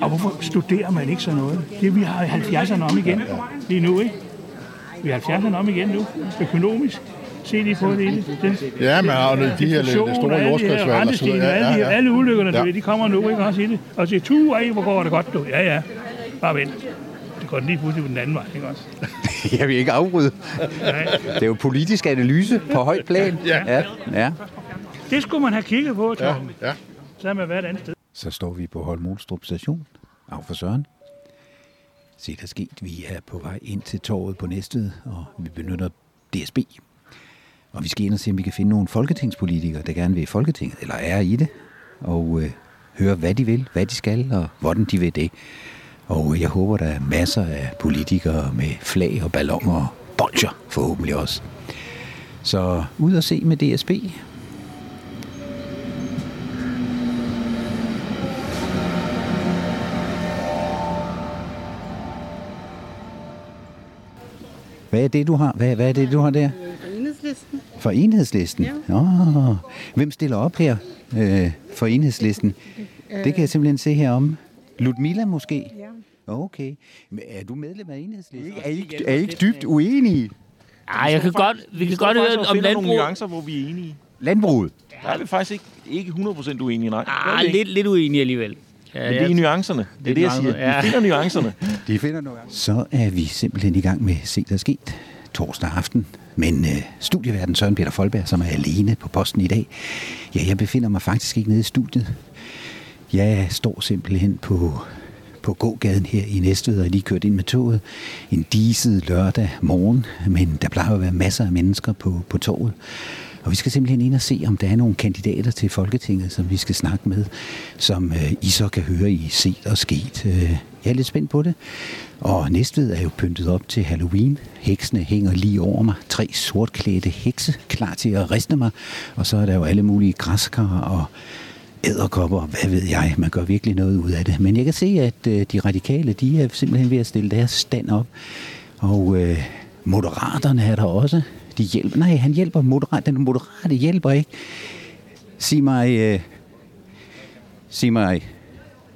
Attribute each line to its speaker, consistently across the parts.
Speaker 1: Og hvorfor studerer man ikke sådan noget? Det, vi har 70'erne om igen lige nu, ikke? Vi har 70'erne om igen nu, økonomisk. Se lige på det. Den,
Speaker 2: Ja, men og de her store jordskredsvalg og så videre.
Speaker 1: alle,
Speaker 2: Ja,
Speaker 1: de,
Speaker 2: ja, ja.
Speaker 1: alle ulykkerne,
Speaker 2: Ja.
Speaker 1: ja. de kommer nu, ikke også i det? Og siger, tu, ej, hvor går det godt, du. Ja, ja. Bare vent. Det går lige pludselig på den anden vej, ikke også?
Speaker 3: Jeg vil ikke afbryde.
Speaker 1: Nej.
Speaker 3: Det er jo politisk analyse på højt plan.
Speaker 2: Ja.
Speaker 3: ja. ja.
Speaker 1: Det skulle man have kigget på, Tom.
Speaker 2: Ja.
Speaker 1: Så havde man været et andet sted.
Speaker 3: Så står vi på Holmolstrup station. Af for Søren. Se, der sket. Vi er på vej ind til torvet på Næstved, og vi benytter DSB. Og vi skal ind og se, om vi kan finde nogle folketingspolitikere, der gerne vil i Folketinget, eller er i det, og øh, høre, hvad de vil, hvad de skal, og hvordan de vil det. Og øh, jeg håber, der er masser af politikere med flag og balloner og bolcher, forhåbentlig også. Så ud og se med DSB. Hvad er det, du har? Hvad, hvad er det, du har der?
Speaker 4: Enhedslisten.
Speaker 3: For enhedslisten? Ja. Oh, hvem stiller op her øh, for enhedslisten? Det kan jeg simpelthen se herom. Ludmilla måske?
Speaker 4: Ja.
Speaker 3: Okay. Men er du medlem af enhedslisten? Er I, ikke- er I ikke dybt uenige?
Speaker 5: Ej, jeg kan godt, vi kan godt høre om
Speaker 6: nogle
Speaker 5: landbrug.
Speaker 6: nuancer, hvor vi er enige.
Speaker 3: Landbruget?
Speaker 6: Der er vi faktisk ikke, ikke 100% uenige, nej.
Speaker 5: Ah, lidt, lidt uenige alligevel. Ja,
Speaker 6: Men det er i nuancerne. Det er det, jeg siger.
Speaker 5: Ja.
Speaker 6: Vi finder nuancerne.
Speaker 3: De finder noget. Så er vi simpelthen i gang med Se, der er sket torsdag aften. Men øh, studieverden Søren Peter Folberg, som er alene på posten i dag, ja, jeg befinder mig faktisk ikke nede i studiet. Jeg står simpelthen på, på gågaden her i Næstved og er lige kørt ind med toget. En diset lørdag morgen, men der plejer at være masser af mennesker på, på toget. Og vi skal simpelthen ind og se, om der er nogle kandidater til Folketinget, som vi skal snakke med, som øh, I så kan høre i Set og Sket. Øh, jeg er lidt spændt på det. Og Næstved er jo pyntet op til Halloween. Heksene hænger lige over mig. Tre sortklædte hekse, klar til at riste mig. Og så er der jo alle mulige græskar og æderkopper, hvad ved jeg. Man gør virkelig noget ud af det. Men jeg kan se, at øh, de radikale, de er simpelthen ved at stille deres stand op. Og øh, moderaterne er der også. De hjælper. Nej, han hjælper moderat. Den moderate hjælper ikke. Sig mig... Øh, sig mig...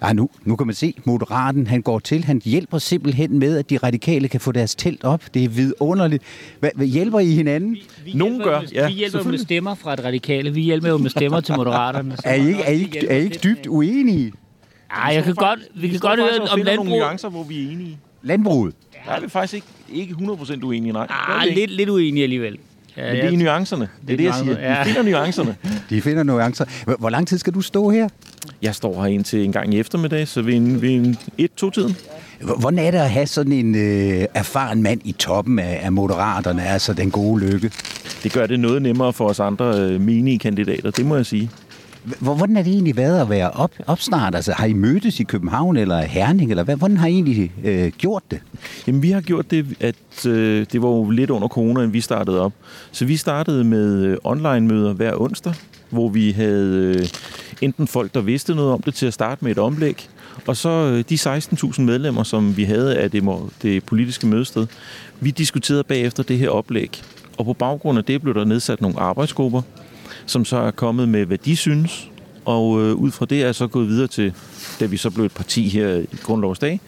Speaker 3: Ah, nu, nu kan man se, moderaten han går til. Han hjælper simpelthen med, at de radikale kan få deres telt op. Det er vidunderligt. Hvad, hvad hjælper I hinanden?
Speaker 5: Vi
Speaker 6: Nogen
Speaker 5: hjælper
Speaker 6: gør,
Speaker 5: med,
Speaker 6: ja,
Speaker 5: Vi hjælper jo med stemmer fra et radikale. Vi hjælper jo med stemmer til moderaterne. så
Speaker 3: Er I ikke, er I er I ikke dybt uenige?
Speaker 5: Ej, jeg kan godt, vi kan godt høre om
Speaker 6: finder nogle nuancer, hvor vi er enige.
Speaker 3: Landbruget.
Speaker 6: Der er vi faktisk ikke, ikke 100% uenige, nej. Det er
Speaker 5: Ah, lidt, lidt uenige alligevel. Ja,
Speaker 6: Men det er i nuancerne. Det er det, jeg siger.
Speaker 5: Ja.
Speaker 6: Vi finder nuancerne.
Speaker 3: De finder nuancer. Hvor- lang tid skal du stå her?
Speaker 6: Jeg står her indtil en gang i eftermiddag, så ved en, ved en et-to-tiden.
Speaker 3: Hvordan er det at have sådan en øh, erfaren mand i toppen af, af moderaterne, altså den gode lykke?
Speaker 6: Det gør det noget nemmere for os andre øh, menige kandidater, det må jeg sige.
Speaker 3: Hvordan har det egentlig været at være op, opstart? Altså, har I mødtes i København eller Herning? Eller hvad? Hvordan har I egentlig øh, gjort det?
Speaker 6: Jamen, vi har gjort det, at øh, det var jo lidt under corona, end vi startede op. Så vi startede med øh, online-møder hver onsdag, hvor vi havde øh, enten folk, der vidste noget om det til at starte med et omlæg, og så øh, de 16.000 medlemmer, som vi havde af det, det politiske mødested, vi diskuterede bagefter det her oplæg. Og på baggrund af det blev der nedsat nogle arbejdsgrupper, som så er kommet med, hvad de synes. Og øh, ud fra det er jeg så gået videre til, da vi så blev et parti her i Grundlovsdag,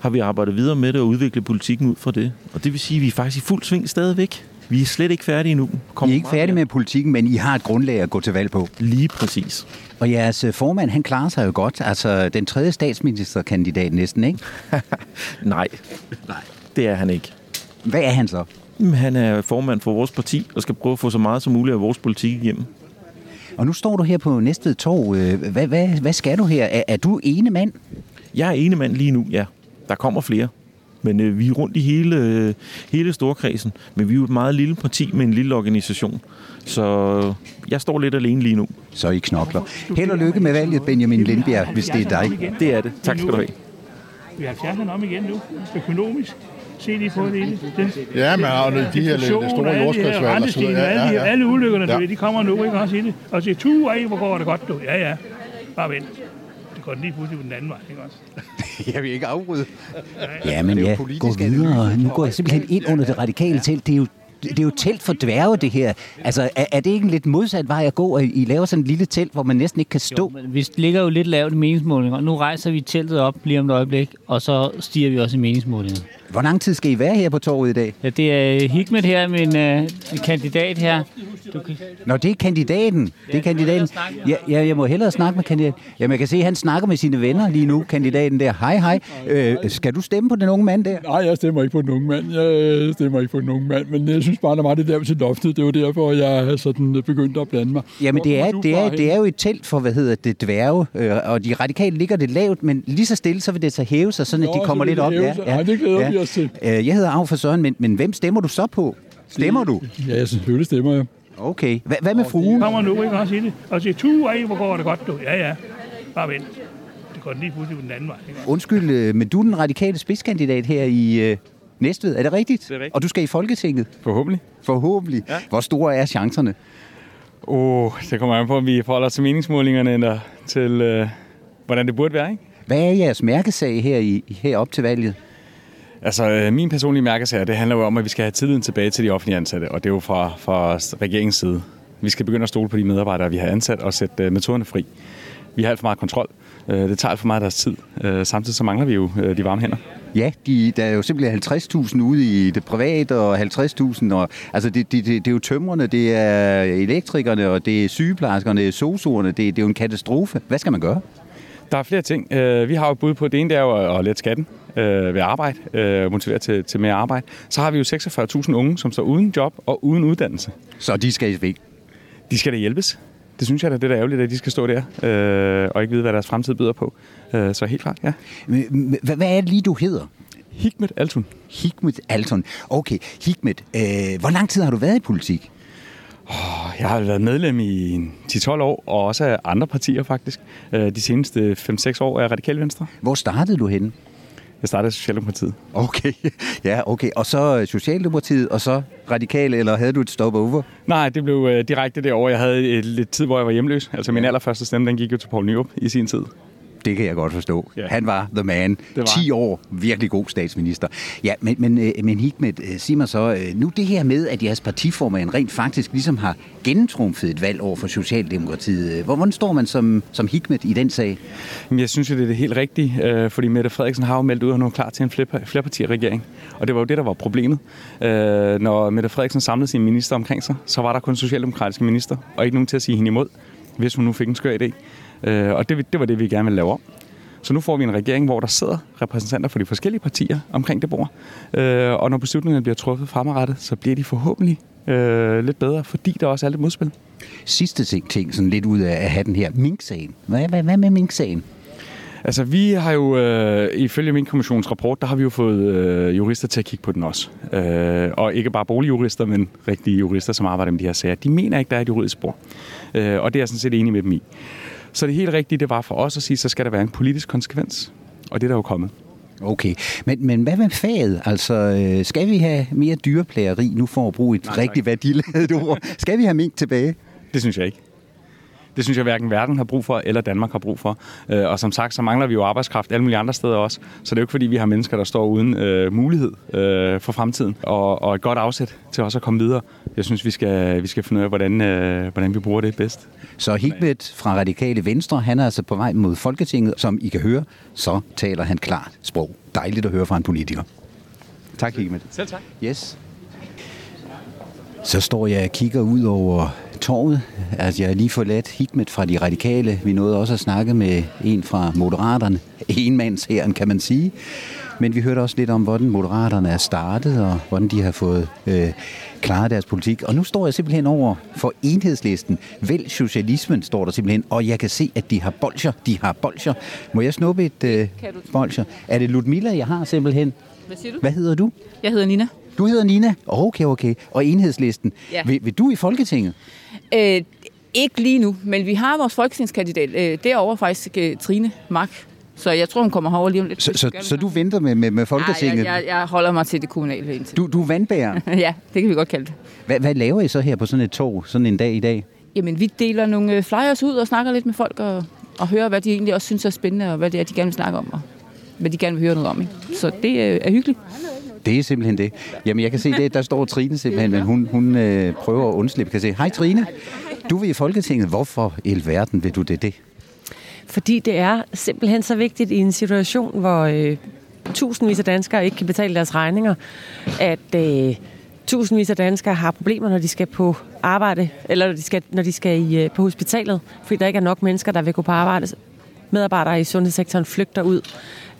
Speaker 6: har vi arbejdet videre med det og udviklet politikken ud fra det. Og det vil sige, at vi er faktisk i fuld sving stadigvæk. Vi er slet ikke færdige nu.
Speaker 3: I er ikke færdige med politikken, men I har et grundlag at gå til valg på.
Speaker 6: Lige præcis.
Speaker 3: Og jeres øh, formand, han klarer sig jo godt. Altså, den tredje statsministerkandidat næsten, ikke?
Speaker 6: Nej,
Speaker 3: Nej.
Speaker 6: det er han ikke.
Speaker 3: Hvad er han så?
Speaker 6: Han er formand for vores parti og skal prøve at få så meget som muligt af vores politik igennem.
Speaker 3: Og nu står du her på Næstved Torv. Øh, Hvad, hvad, hvad skal du her? Er, er du ene mand?
Speaker 6: Jeg er ene mand lige nu, ja. Der kommer flere. Men øh, vi er rundt i hele, øh, hele storkredsen. Men vi er jo et meget lille parti med en lille organisation. Så jeg står lidt alene lige nu.
Speaker 3: Så I knokler. Held og lykke med valget, Benjamin Lindbjerg, hvis det er dig.
Speaker 6: Det er det. Tak skal du have.
Speaker 1: Vi har 70'erne om igen nu, økonomisk. Se lige på det. Den,
Speaker 2: Ja, men og de her store
Speaker 1: og alle de her
Speaker 2: jordskredsvalg
Speaker 1: her,
Speaker 2: Ja, ja.
Speaker 1: alle ulykkerne,
Speaker 2: Ja.
Speaker 1: ja. de kommer nu, ikke også i det. Og siger, tu, ej, hvor går det godt, du. Ja, ja. Bare vent. Det går lige pludselig på den anden vej, ikke også?
Speaker 3: Jeg vil ikke afbryde. Ja, men
Speaker 2: Det er jo
Speaker 3: ja,
Speaker 2: politisk
Speaker 3: gå videre. Nu går jeg simpelthen ind under det radikale telt. Det er jo det er jo telt for dværge, det her. Altså, er, er det ikke en lidt modsat vej at gå, at I laver sådan en lille telt, hvor man næsten ikke kan stå?
Speaker 5: Jo, men vi ligger jo lidt lavt i meningsmålinger. Nu rejser vi teltet op lige om et øjeblik, og så stiger vi også i meningsmålinger.
Speaker 3: Hvor lang tid skal I være her på torvet i dag?
Speaker 5: Ja, det er Hikmet her, min øh, kandidat her. Du kan...
Speaker 3: Nå, det er kandidaten. Det er kandidaten. Ja, ja, jeg må hellere snakke med kandidaten. Jamen, jeg kan se, at han snakker med sine venner lige nu, kandidaten der. Hej, hej. Øh, skal du stemme på den unge mand der?
Speaker 4: Nej, jeg stemmer ikke på den unge mand. Jeg stemmer ikke på den unge mand, men jeg synes bare, der var det der til loftet. Det var derfor, jeg sådan begyndte at blande mig.
Speaker 3: Jamen, det er, det, er, det er jo et telt for, hvad hedder det, dværge, øh, og de radikale ligger det lavt, men lige så stille, så vil det så hæve sig, sådan at de kommer lidt op.
Speaker 4: hæve sig. Nej, det glæder vi os til.
Speaker 3: Øh, jeg hedder Af for Søren, men, men hvem stemmer du så på? Stemmer du?
Speaker 4: Ja, jeg selvfølgelig stemmer jeg.
Speaker 3: Okay. Hva, hvad med fruen?
Speaker 1: Kommer nu, ikke også i det? Og siger, tu, ej, hvor går det godt, du. Ja, ja. Bare vent. Det går lige pludselig på den anden vej. Ikke?
Speaker 3: Undskyld, øh, men du er den radikale spidskandidat her i øh, Næstved. Er det rigtigt?
Speaker 7: Det er rigtigt.
Speaker 3: Og du skal i Folketinget?
Speaker 7: Forhåbentlig.
Speaker 3: Forhåbentlig. Ja. Hvor store er chancerne?
Speaker 7: Åh, oh, det kommer an på, om vi forholder os til meningsmålingerne, eller til, øh, hvordan det burde være, ikke?
Speaker 3: Hvad er jeres mærkesag her, i, her op til valget?
Speaker 7: Altså, øh, min personlige mærkesag, det handler jo om, at vi skal have tilliden tilbage til de offentlige ansatte, og det er jo fra, fra regeringens side. Vi skal begynde at stole på de medarbejdere, vi har ansat, og sætte øh, metoderne fri. Vi har alt for meget kontrol. Øh, det tager alt for meget af deres tid. Samtidig så mangler vi jo de varme hænder.
Speaker 3: Ja, de, der er jo simpelthen 50.000 ude i det private, og 50.000, og, altså det, det, det, det er jo tømrerne, det er elektrikerne, og det er sygeplejerskerne, det er sosuerne, det, det er jo en katastrofe. Hvad skal man gøre?
Speaker 7: Der er flere ting. Øh, vi har jo bud på, det ene det er jo at- lette skatten øh, ved arbejde, øh, motivere til, til mere arbejde. Så har vi jo 46.000 unge, som står uden job og uden uddannelse.
Speaker 3: Så de skal væk.
Speaker 7: De skal da hjælpes. Det synes jeg da, det er ærgerligt, at de skal stå der øh, og ikke vide, hvad deres fremtid byder på. Øh, så helt klart, ja.
Speaker 3: Hvad, er det lige, du hedder?
Speaker 7: Hikmet Altun.
Speaker 3: Hikmet Alton. Okay, Hikmet, øh, hvor lang tid har du været i politik?
Speaker 7: Jeg har været medlem i en 10-12 år, og også af andre partier faktisk. Øh, De seneste 5-6 år er Radikal Venstre.
Speaker 3: Hvor startede du henne?
Speaker 7: Jeg startede i Socialdemokratiet.
Speaker 3: Okay, ja, okay. Og så øh, Socialdemokratiet, og så Radikale, eller havde du et stopover?
Speaker 7: Nej, det blev øh, direkte derovre. Jeg havde et, lidt tid, hvor jeg var hjemløs. Altså min allerførste stemme, den gik jo til Poul Nyrup i sin tid.
Speaker 3: Det kan jeg godt forstå.
Speaker 7: Ja.
Speaker 3: Han var the man.
Speaker 7: var
Speaker 3: 10 år, virkelig god statsminister. Ja, men, men, øh, men Hikmet, øh, sig mig så, øh, nu det her med, at jeres partiformand rent faktisk ligesom har gennemtrumfet et valg over for Socialdemokratiet. hvor- Hvordan står man som, som Hikmet i den sag?
Speaker 7: Men jeg synes jo, det er det helt rigtige, øh, fordi Mette Frederiksen har jo meldt ud, at hun er klar til en flerpa- flerpartiregering. Og det var jo det, der var problemet. Når Mette Frederiksen samlede sine minister omkring sig, så var der kun socialdemokratiske minister, og ikke nogen til at sige hende imod, hvis hun nu fik en skør idé. Øh, og det, det var det, vi gerne ville lave om. Så nu får vi en regering, hvor der sidder repræsentanter for de forskellige partier omkring det bord. Øh, og når beslutningerne bliver truffet fremadrettet, så bliver de forhåbentlig øh, lidt bedre, fordi der også er lidt modspil.
Speaker 3: Sidste ting, ting sådan lidt ud af at have den her Mink-sagen. Hvad, hvad, hvad med Mink-sagen?
Speaker 7: Altså, vi har jo, øh, ifølge min kommissions rapport, der har vi jo fået øh, jurister til at kigge på den også. Øh, og ikke bare boligjurister, men rigtige jurister, som arbejder med de her sager. De mener ikke, der er et juridisk spor. Øh, og det er jeg sådan set enig med dem i. Så det helt rigtige, det var for os at sige, så skal der være en politisk konsekvens. Og det er der jo kommet.
Speaker 3: Okay, men, men hvad med faget? Altså, øh, skal vi have mere dyreplageri, nu for at bruge et
Speaker 7: Nej,
Speaker 3: rigtig værdiladet ord? Skal vi have mink tilbage?
Speaker 7: Det synes jeg ikke. Det synes jeg hverken verden har brug for, eller Danmark har brug for. Øh, Og som sagt, så mangler vi jo arbejdskraft alle mulige andre steder også. Så det er jo ikke fordi, vi har mennesker, der står uden øh, mulighed øh, for fremtiden. Og, og et godt afsæt til også at komme videre. Jeg synes, vi skal, vi skal finde ud af, hvordan, øh, hvordan vi bruger det bedst.
Speaker 3: Så Hikmet fra Radikale Venstre, han er altså på vej mod Folketinget. Som I kan høre, så taler han klart sprog. Dejligt at høre fra en politiker. Tak, Hikmet.
Speaker 7: Selv tak.
Speaker 3: Yes. Så står jeg og kigger ud over torvet. Altså, jeg har lige forladt Hikmet fra de radikale. Vi nåede også at snakke med en fra Moderaterne. Enmandshæren, kan man sige. Men vi hørte også lidt om, hvordan Moderaterne er startet, og hvordan de har fået øh, klaret deres politik. Og nu står jeg simpelthen over for enhedslisten. Vælg socialismen, står der simpelthen. Og jeg kan se, at de har bolcher. De har bolcher. Må jeg snuppe et øh, bolcher? Er det Ludmilla, jeg har simpelthen?
Speaker 8: Hvad siger du?
Speaker 3: Hvad hedder du?
Speaker 8: Jeg hedder Nina.
Speaker 3: Du hedder Nina? Okay, okay. Og enhedslisten.
Speaker 8: Ja.
Speaker 3: Vil, vil du i Folketinget?
Speaker 8: Øh, ikke lige nu, men vi har vores folketingskandidat. Øh, derovre faktisk øh, Trine Mark. Så jeg tror, hun kommer herover lige om lidt.
Speaker 3: Så, så, så du venter med, med, med
Speaker 8: Nej,
Speaker 3: Folketinget?
Speaker 8: jeg, jeg, jeg holder mig til det kommunale indtil.
Speaker 3: Du, du er vandbærer.
Speaker 8: ja, det kan vi godt kalde det.
Speaker 3: Hvad, hvad laver I så her på sådan et tog, sådan en dag i dag?
Speaker 8: Jamen, vi deler nogle øh, flyers ud og snakker lidt med folk og, og hører, hvad de egentlig også synes er spændende, og hvad det er, de gerne vil snakke om, og hvad de gerne vil høre noget om. Ikke? Så det øh, er hyggeligt.
Speaker 3: Det er simpelthen det. Jamen, jeg kan se det. Der står Trine simpelthen, men hun, hun øh, prøver at undslippe. Kan se. Hej Trine, du vil i Folketinget. Hvorfor i verden vil du det det?
Speaker 9: Fordi det er simpelthen så vigtigt i en situation, hvor øh, tusindvis af danskere ikke kan betale deres regninger, at øh, tusindvis af danskere har problemer, når de skal på arbejde, eller når de skal, når de skal i, øh, på hospitalet, fordi der ikke er nok mennesker, der vil gå på arbejde. Medarbejdere i sundhedssektoren flygter ud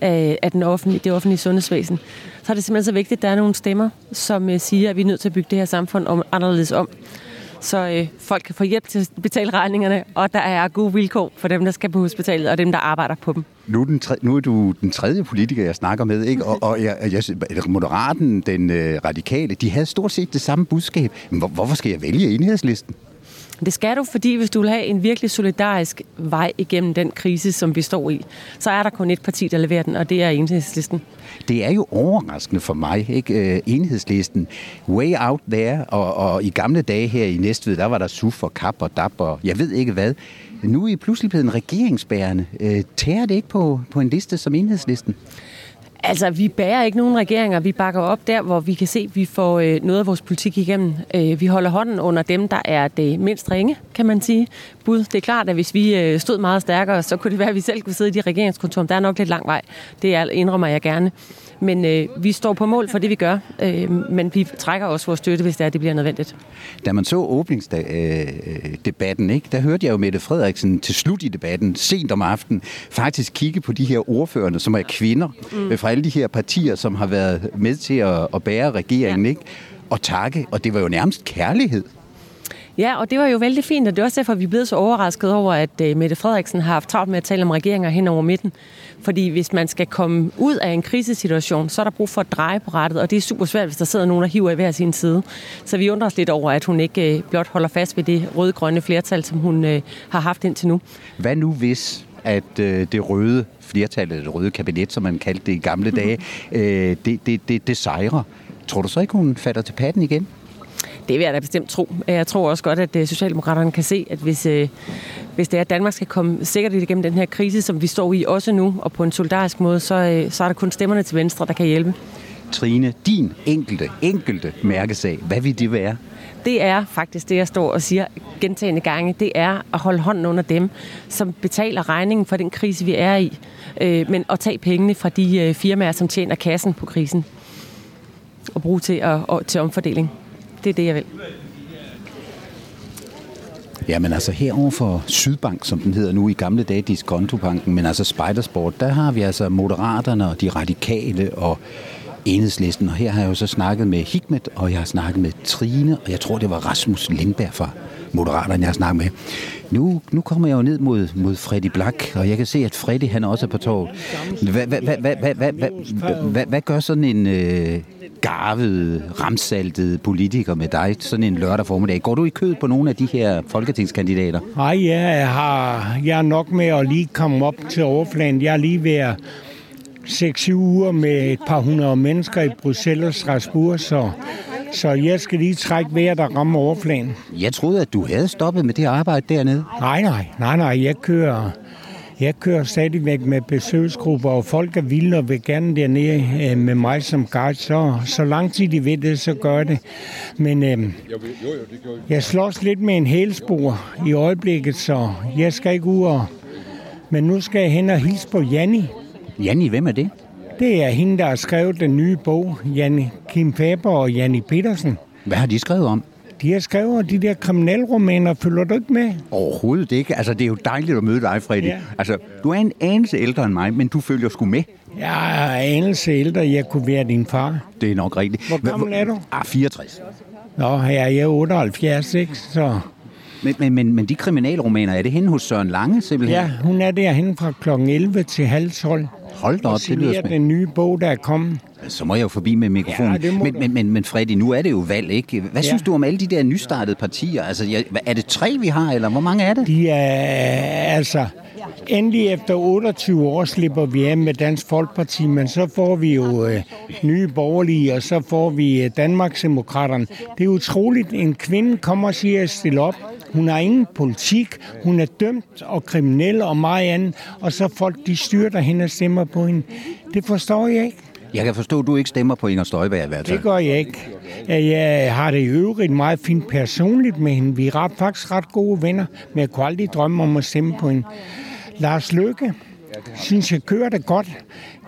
Speaker 9: af, af den offentlige, det offentlige sundhedsvæsen. Så er det simpelthen så vigtigt, at der er nogle stemmer, som øh, siger, at vi er nødt til at bygge det her samfund om, anderledes om så øh, folk kan få hjælp til at betale regningerne, og der er gode vilkår for dem, der skal på hospitalet, og dem, der arbejder på dem.
Speaker 3: Nu er, den tre, nu er du den tredje politiker, jeg snakker med, ikke? og, og jeg, jeg, Moderaten, den øh, radikale, de havde stort set det samme budskab. Men hvor, hvorfor skal jeg vælge enhedslisten?
Speaker 9: Det skal du, fordi hvis du vil have en virkelig solidarisk vej igennem den krise, som vi står i, så er der kun et parti, der leverer den, og det er enhedslisten.
Speaker 3: Det er jo overraskende for mig, ikke? Øh, enhedslisten, way out there, og, og i gamle dage her i Næstved, der var der SUF og KAP og DAP og jeg ved ikke hvad. Nu er I pludselig blevet en regeringsbærende. Øh, tærer det ikke på, på en liste som enhedslisten?
Speaker 9: Altså, vi bærer ikke nogen regeringer. Vi bakker op der, hvor vi kan se, at vi får øh, noget af vores politik igennem. Øh, vi holder hånden under dem, der er det mindst ringe, kan man sige. Bud. Det er klart, at hvis vi øh, stod meget stærkere, så kunne det være, at vi selv kunne sidde i de regeringskontorer. Der er nok lidt lang vej. Det er, indrømmer jeg gerne. Men øh, vi står på mål for det, vi gør. Øh, men vi trækker også vores støtte, hvis det, er, det bliver nødvendigt.
Speaker 3: Da man så åbningsdebatten, ikke, der hørte jeg jo Mette Frederiksen til slut i debatten, sent om aftenen, faktisk kigge på de her ordførende, som er kvinder, mm. fra alle de her partier, som har været med til at, at bære regeringen, ja. ikke? og takke. Og det var jo nærmest kærlighed.
Speaker 9: Ja, og det var jo vældig fint, og det er også derfor, vi blevet så overrasket over, at uh, Mette Frederiksen har haft travlt med at tale om regeringer hen over midten. Fordi hvis man skal komme ud af en krisesituation, så er der brug for at dreje på rettet, og det er super svært, hvis der sidder nogen, der hiver i hver sin side. Så vi undrer os lidt over, at hun ikke uh, blot holder fast ved det røde-grønne flertal, som hun uh, har haft indtil nu.
Speaker 3: Hvad nu hvis at øh, det røde flertal, eller det røde kabinet, som man kaldte det i gamle dage, øh, det, det, det, det sejrer. Tror du så ikke, hun fatter til patten igen?
Speaker 9: Det vil jeg da bestemt tro. Jeg tror også godt, at øh, Socialdemokraterne kan se, at hvis, øh, hvis det er, at Danmark skal komme sikkert igennem den her krise, som vi står i også nu, og på en solidarisk måde, så, øh, så er der kun stemmerne til Venstre, der kan hjælpe.
Speaker 3: Trine, din enkelte, enkelte mærkesag, hvad vil det være?
Speaker 9: det er faktisk det, jeg står og siger gentagende gange. Det er at holde hånden under dem, som betaler regningen for den krise, vi er i. Øh, men at tage pengene fra de øh, firmaer, som tjener kassen på krisen. Og bruge til, at, og, til omfordeling. Det er det, jeg vil.
Speaker 3: Jamen altså herover for Sydbank, som den hedder nu i gamle dage, Diskontobanken, men altså Spidersport, der har vi altså Moderaterne og de radikale og enhedslisten. Og her har jeg jo så snakket med Hikmet, og jeg har snakket med Trine, og jeg tror, det var Rasmus Lindberg fra Moderaterne, jeg har snakket med. Nu, nu kommer jeg jo ned mod, mod Freddy Black, og jeg kan se, at Freddy han også er på torvet. Hvad gør sådan en øh, garvet, ramsaltet politiker med dig sådan en lørdag formiddag? Går du i kød på nogle af de her folketingskandidater?
Speaker 10: Nej, jeg, har, jeg er nok med at lige komme op til overfladen. Jeg er lige ved at 6-7 uger med et par hundrede mennesker i Bruxelles og Strasbourg, så, så jeg skal lige trække vejret, der rammer overfladen.
Speaker 3: Jeg troede, at du havde stoppet med det arbejde dernede.
Speaker 10: Nej, nej, nej, nej. Jeg kører, jeg kører stadigvæk med besøgsgrupper, og folk er vilde og vil gerne dernede øh, med mig som guide. Så, så lang tid de ved det, så gør det. Men øh, jeg slås lidt med en hælspor i øjeblikket, så jeg skal ikke ud og... Men nu skal jeg hen og hilse på Janni,
Speaker 3: Janni, hvem er det?
Speaker 10: Det er hende, der har skrevet den nye bog, Janni Kim Faber og Janni Petersen.
Speaker 3: Hvad har de skrevet om?
Speaker 10: De har skrevet de der kriminalromaner. Følger du ikke med?
Speaker 3: Overhovedet ikke. Altså, det er jo dejligt at møde dig, Freddy. Ja. Altså, du er en anelse ældre end mig, men du følger sgu med.
Speaker 10: Jeg er anelse ældre. Jeg kunne være din far.
Speaker 3: Det er nok rigtigt.
Speaker 10: Hvor gammel er du?
Speaker 3: Ah, 64.
Speaker 10: Nå, her er jeg 78, ikke? Så...
Speaker 3: Men, men, men, men de kriminalromaner, er det henne hos Søren Lange simpelthen?
Speaker 10: Ja, hun er derhen fra kl. 11 til halv 12.
Speaker 3: Hold da op, det lyder
Speaker 10: spændende. den nye bog, der er kommet.
Speaker 3: Så må jeg jo forbi med mikrofonen. Ja, men, men, men, men Freddy, nu er det jo valg, ikke? Hvad ja. synes du om alle de der nystartede partier? Altså, er det tre, vi har, eller hvor mange er det?
Speaker 10: De er, altså, endelig efter 28 år slipper vi af med Dansk Folkeparti, men så får vi jo øh, nye borgerlige, og så får vi øh, Danmarksdemokraterne. Det er utroligt, en kvinde kommer og siger at stille op. Hun har ingen politik, hun er dømt og kriminel og meget andet, og så folk de styrter hende og stemmer på hende. Det forstår jeg ikke.
Speaker 3: Jeg kan forstå, at du ikke stemmer på Inger Støjberg i hvert fald.
Speaker 10: Det gør jeg ikke. Jeg har det i øvrigt meget fint personligt med hende. Vi er ret, faktisk ret gode venner, men jeg kunne aldrig drømme om at stemme på hende. Lars Løkke, synes jeg kører det godt.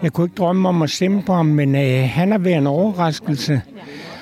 Speaker 10: Jeg kunne ikke drømme om at stemme på ham, men øh, han har været en overraskelse.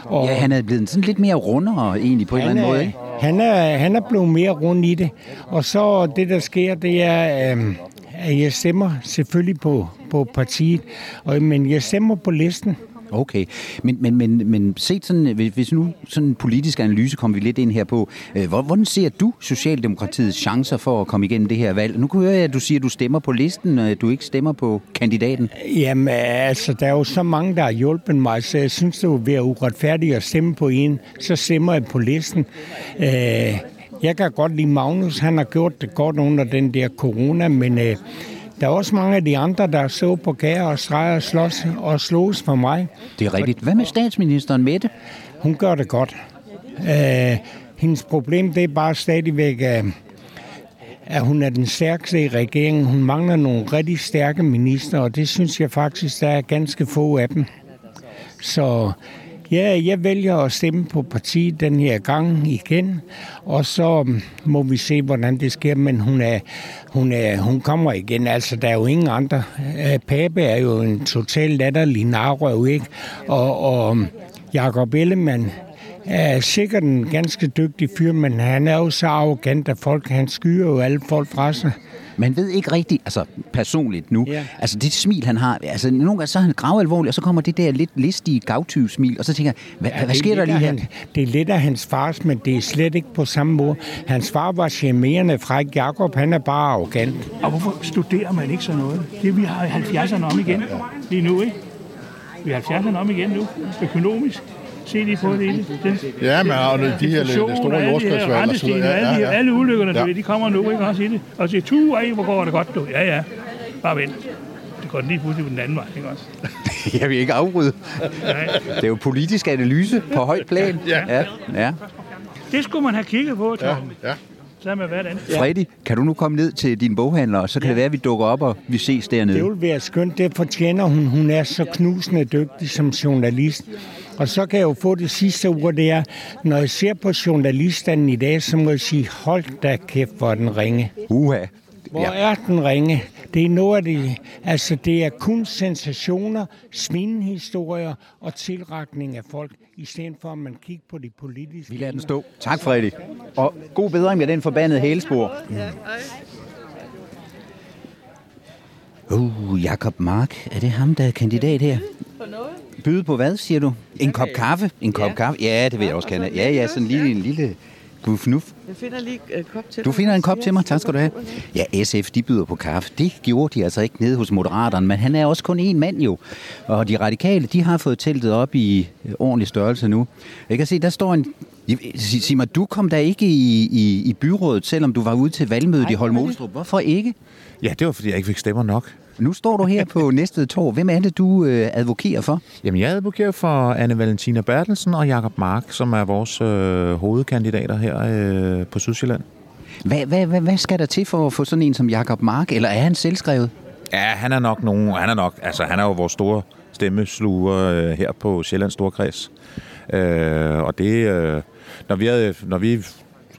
Speaker 3: Og ja, han er blevet sådan lidt mere rundere egentlig på en eller anden måde, ikke?
Speaker 10: Han er, han er blevet mere rund i det. Og så det, der sker, det er, øh, at jeg stemmer selvfølgelig på, på partiet, og, men jeg stemmer på listen.
Speaker 3: Okay, men, men, men, men set sådan, hvis nu sådan en politisk analyse kommer vi lidt ind her på, øh, hvordan ser du Socialdemokratiets chancer for at komme igennem det her valg? Nu kunne jeg høre, at du siger, at du stemmer på listen, og du ikke stemmer på kandidaten.
Speaker 10: Jamen, altså, der er jo så mange, der har hjulpet mig, så jeg synes, det er være uretfærdigt at stemme på en. Så stemmer jeg på listen. Øh, jeg kan godt lide Magnus, han har gjort det godt under den der corona, men øh, der er også mange af de andre, der så på kære og streger og slås og slås for mig.
Speaker 3: Det er rigtigt. Hvad med statsministeren Mette?
Speaker 10: Hun gør det godt. Øh, hendes problem det er bare stadigvæk, øh, at hun er den stærkeste i regeringen. Hun mangler nogle rigtig stærke minister, og det synes jeg faktisk, der er ganske få af dem. Så Ja, jeg vælger at stemme på partiet den her gang igen, og så mm, må vi se, hvordan det sker, men hun, er, hun, er, hun kommer igen. Altså, der er jo ingen andre. Øh, Pape er jo en total latterlig narrøv, ikke? Og, og mm, Jakob Jacob Ellemann, er sikkert en ganske dygtig fyr, men han er jo så arrogant, at folk, han skyer jo alle folk fra sig.
Speaker 3: Man ved ikke rigtigt, altså personligt nu, ja. altså det smil, han har, altså nogle gange så er han gravalvorlig, og så kommer det der lidt listige gavtyv-smil, og så tænker jeg, hvad, ja, hvad sker der lige her? Han,
Speaker 10: det er lidt af hans fars, men det er slet ikke på samme måde. Hans far var charmerende, Fræk Jakob, han er bare arrogant.
Speaker 1: Og hvorfor studerer man ikke sådan noget? Det vi har 70'erne om igen lige nu, ikke? Vi har 70'erne om igen nu, økonomisk. Se lige på det. Den,
Speaker 2: ja, men og de her det store jordskredsvalg
Speaker 1: og så videre. Ja, ja, ja. Alle ulykkerne, ja. de kommer nu, ikke også i det. Og siger, tu, ej, hvor går det godt, du. Ja, ja, bare vent. Det går lige pludselig den anden vej, ikke også?
Speaker 3: jeg vil ikke afbryde. det er jo politisk analyse på højt plan.
Speaker 1: ja.
Speaker 3: ja. ja.
Speaker 1: Det skulle man have kigget på, Tom. Ja, ja. Så med
Speaker 3: hvad Freddy, kan du nu komme ned til din boghandler, og så kan ja. det være, at vi dukker op, og vi ses dernede.
Speaker 10: Det vil være skønt. Det fortjener hun. Hun er så knusende dygtig som journalist. Og så kan jeg jo få det sidste ord, det er, når jeg ser på journalisterne i dag, så må jeg sige, hold da kæft, hvor den ringe.
Speaker 3: Uha.
Speaker 10: Hvor ja. er den ringe? Det er noget af det, altså det er kun sensationer, svindehistorier og tilretning af folk, i stedet for at man kigger på de politiske...
Speaker 3: Vi lader den stå. Tak, Freddy. Og god bedring med den forbandede hælespor. Uh, Jakob Mark, er det ham, der er kandidat her? Byde på hvad, siger du? En kop kaffe? En kop ja. kaffe? Ja, det vil jeg også kende. Ja, ja, sådan lige en lille gufnuf.
Speaker 11: Jeg finder lige en kop til
Speaker 3: Du finder en kop til mig, tak skal du have. Ja, SF, de byder på kaffe. Det gjorde de altså ikke nede hos Moderaterne, men han er også kun én mand jo. Og de radikale, de har fået teltet op i ordentlig størrelse nu. Jeg kan se, der står en sig mig, du kom da ikke i, i, i byrådet, selvom du var ude til valgmødet i Holm Hvorfor ikke?
Speaker 12: Ja, det var, fordi jeg ikke fik stemmer nok.
Speaker 3: Nu står du her på næste tår. Hvem er det, du øh, advokerer for?
Speaker 12: Jamen, jeg advokerer for Anne Valentina Bertelsen og Jakob Mark, som er vores øh, hovedkandidater her øh, på Sydsjælland.
Speaker 3: Hvad, hvad, hvad, hvad skal der til for at få sådan en som Jakob Mark, eller er han selvskrevet?
Speaker 12: Ja, han er nok nogen, han er nok, altså han er jo vores store stemmesluger øh, her på Sjællands Storkreds. Øh, og det, øh, når vi, havde, når vi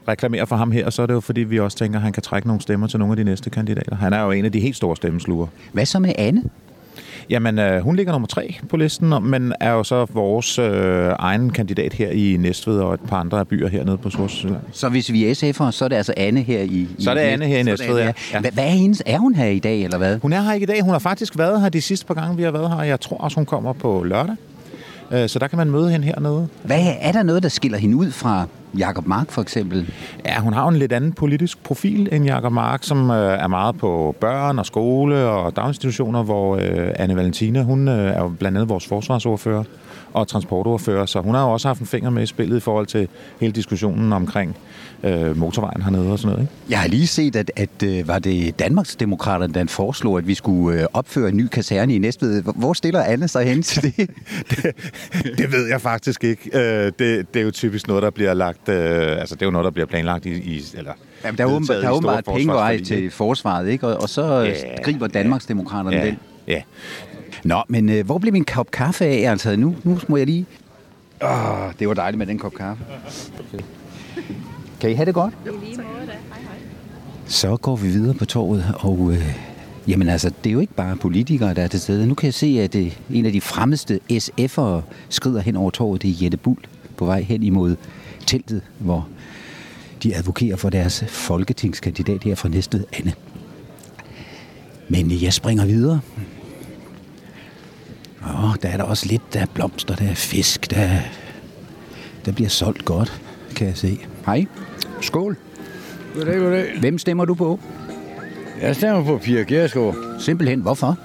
Speaker 12: reklamerer for ham her, så er det jo fordi, vi også tænker, at han kan trække nogle stemmer til nogle af de næste kandidater. Han er jo en af de helt store stemmesluger.
Speaker 3: Hvad så med Anne?
Speaker 12: Jamen, øh, hun ligger nummer tre på listen, men er jo så vores øh, egen kandidat her i Næstved og et par andre byer hernede på Sortsjælland.
Speaker 3: Så hvis vi er SF'er, så er det altså Anne her i...
Speaker 12: Så er det Anne her i Næstved, ja.
Speaker 3: ja. Hvad er hendes? Er hun her i dag, eller hvad?
Speaker 12: Hun er her ikke i dag. Hun har faktisk været her de sidste par gange, vi har været her. Jeg tror også, hun kommer på lørdag. Øh, så der kan man møde hende hernede.
Speaker 3: Hvad er der noget, der skiller hende ud fra Jakob Mark for eksempel?
Speaker 12: Ja, hun har en lidt anden politisk profil end Jakob Mark, som øh, er meget på børn og skole og daginstitutioner, hvor øh, Anne Valentina, hun er jo blandt andet vores forsvarsordfører og transportordfører, så hun har jo også haft en finger med i spillet i forhold til hele diskussionen omkring øh, motorvejen hernede og sådan noget. Ikke?
Speaker 3: Jeg har lige set, at, at øh, var det Danmarksdemokraterne, der foreslog, at vi skulle øh, opføre en ny kaserne i Næstved. Hvor stiller Anne sig hen til det?
Speaker 12: det? Det ved jeg faktisk ikke. Øh, det, det er jo typisk noget, der bliver lagt... Altså, det er jo noget, der bliver planlagt i... i eller,
Speaker 3: Jamen, der er åbenbart, der er åbenbart penge til forsvaret, ikke? Og, og så ja, griber Danmarksdemokraterne
Speaker 12: ja,
Speaker 3: den.
Speaker 12: Ja,
Speaker 3: Nå, men øh, hvor blev min kop kaffe af? Altså, nu, nu må jeg lige... Åh, det var dejligt med den kop kaffe. Kan I have det godt? Så går vi videre på torvet, og øh, jamen altså, det er jo ikke bare politikere, der er til stede. Nu kan jeg se, at øh, en af de fremmeste SF'ere skrider hen over torvet. Det er Jette Bull på vej hen imod teltet, hvor de advokerer for deres folketingskandidat her fra Næstved, Anne. Men jeg springer videre. Åh, der er der også lidt, der er blomster, der er fisk, der, der bliver solgt godt, kan jeg se. Hej. Skål.
Speaker 11: Goddag, goddag.
Speaker 3: Hvem stemmer du på?
Speaker 11: Jeg stemmer på Pia Gersgaard.
Speaker 3: Simpelthen, hvorfor?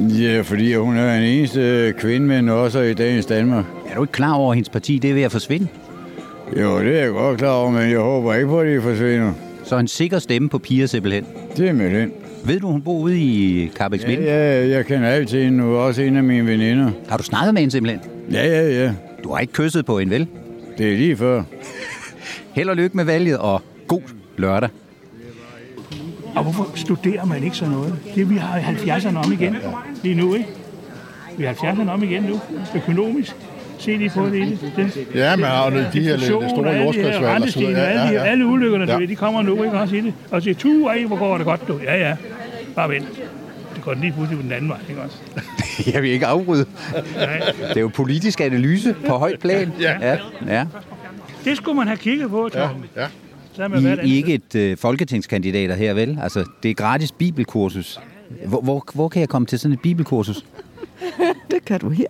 Speaker 11: Ja, fordi hun er en eneste kvinde, men også i dagens Danmark.
Speaker 3: Er du ikke klar over, at hendes parti det er ved at forsvinde?
Speaker 11: Jo, det er jeg godt klar over, men jeg håber ikke på, at det forsvinder.
Speaker 3: Så en sikker stemme på Pia simpelthen?
Speaker 11: Det er med den.
Speaker 3: Ved du, hun bor ude i Carbex
Speaker 11: Ja, ja, jeg kender alt til hende nu, også en af mine veninder.
Speaker 3: Har du snakket med hende simpelthen?
Speaker 11: Ja, ja, ja.
Speaker 3: Du har ikke kysset på hende, vel?
Speaker 11: Det er lige før.
Speaker 3: Held og lykke med valget, og god lørdag.
Speaker 1: Og hvorfor studerer man ikke sådan noget? Det vi har 70'erne om igen lige nu, ikke? Vi har 70'erne om igen nu, økonomisk. Se lige på det. det, det
Speaker 2: Ja, men og de her store jordskredsvalg og så
Speaker 1: rentestigninger,
Speaker 2: videre.
Speaker 1: alle, de,
Speaker 2: Ja, ja.
Speaker 1: alle ulykkerne,
Speaker 2: Ja.
Speaker 1: ja. de kommer nu, ikke også i det? Og siger, tu, ej, hvor går det godt, du. Ja, ja, bare vent. Det går lige pludselig den anden vej, ikke også?
Speaker 3: Jeg vil ikke afbryde. Det er jo politisk analyse på højt plan.
Speaker 1: Ja.
Speaker 3: ja. ja.
Speaker 1: Det skulle man have kigget på, Tom.
Speaker 2: Ja, ja.
Speaker 3: I, er ikke et øh, folketingskandidater her, vel? Altså, det er gratis bibelkursus. Hvor, hvor, hvor kan jeg komme til sådan et bibelkursus?
Speaker 13: Det kan du her.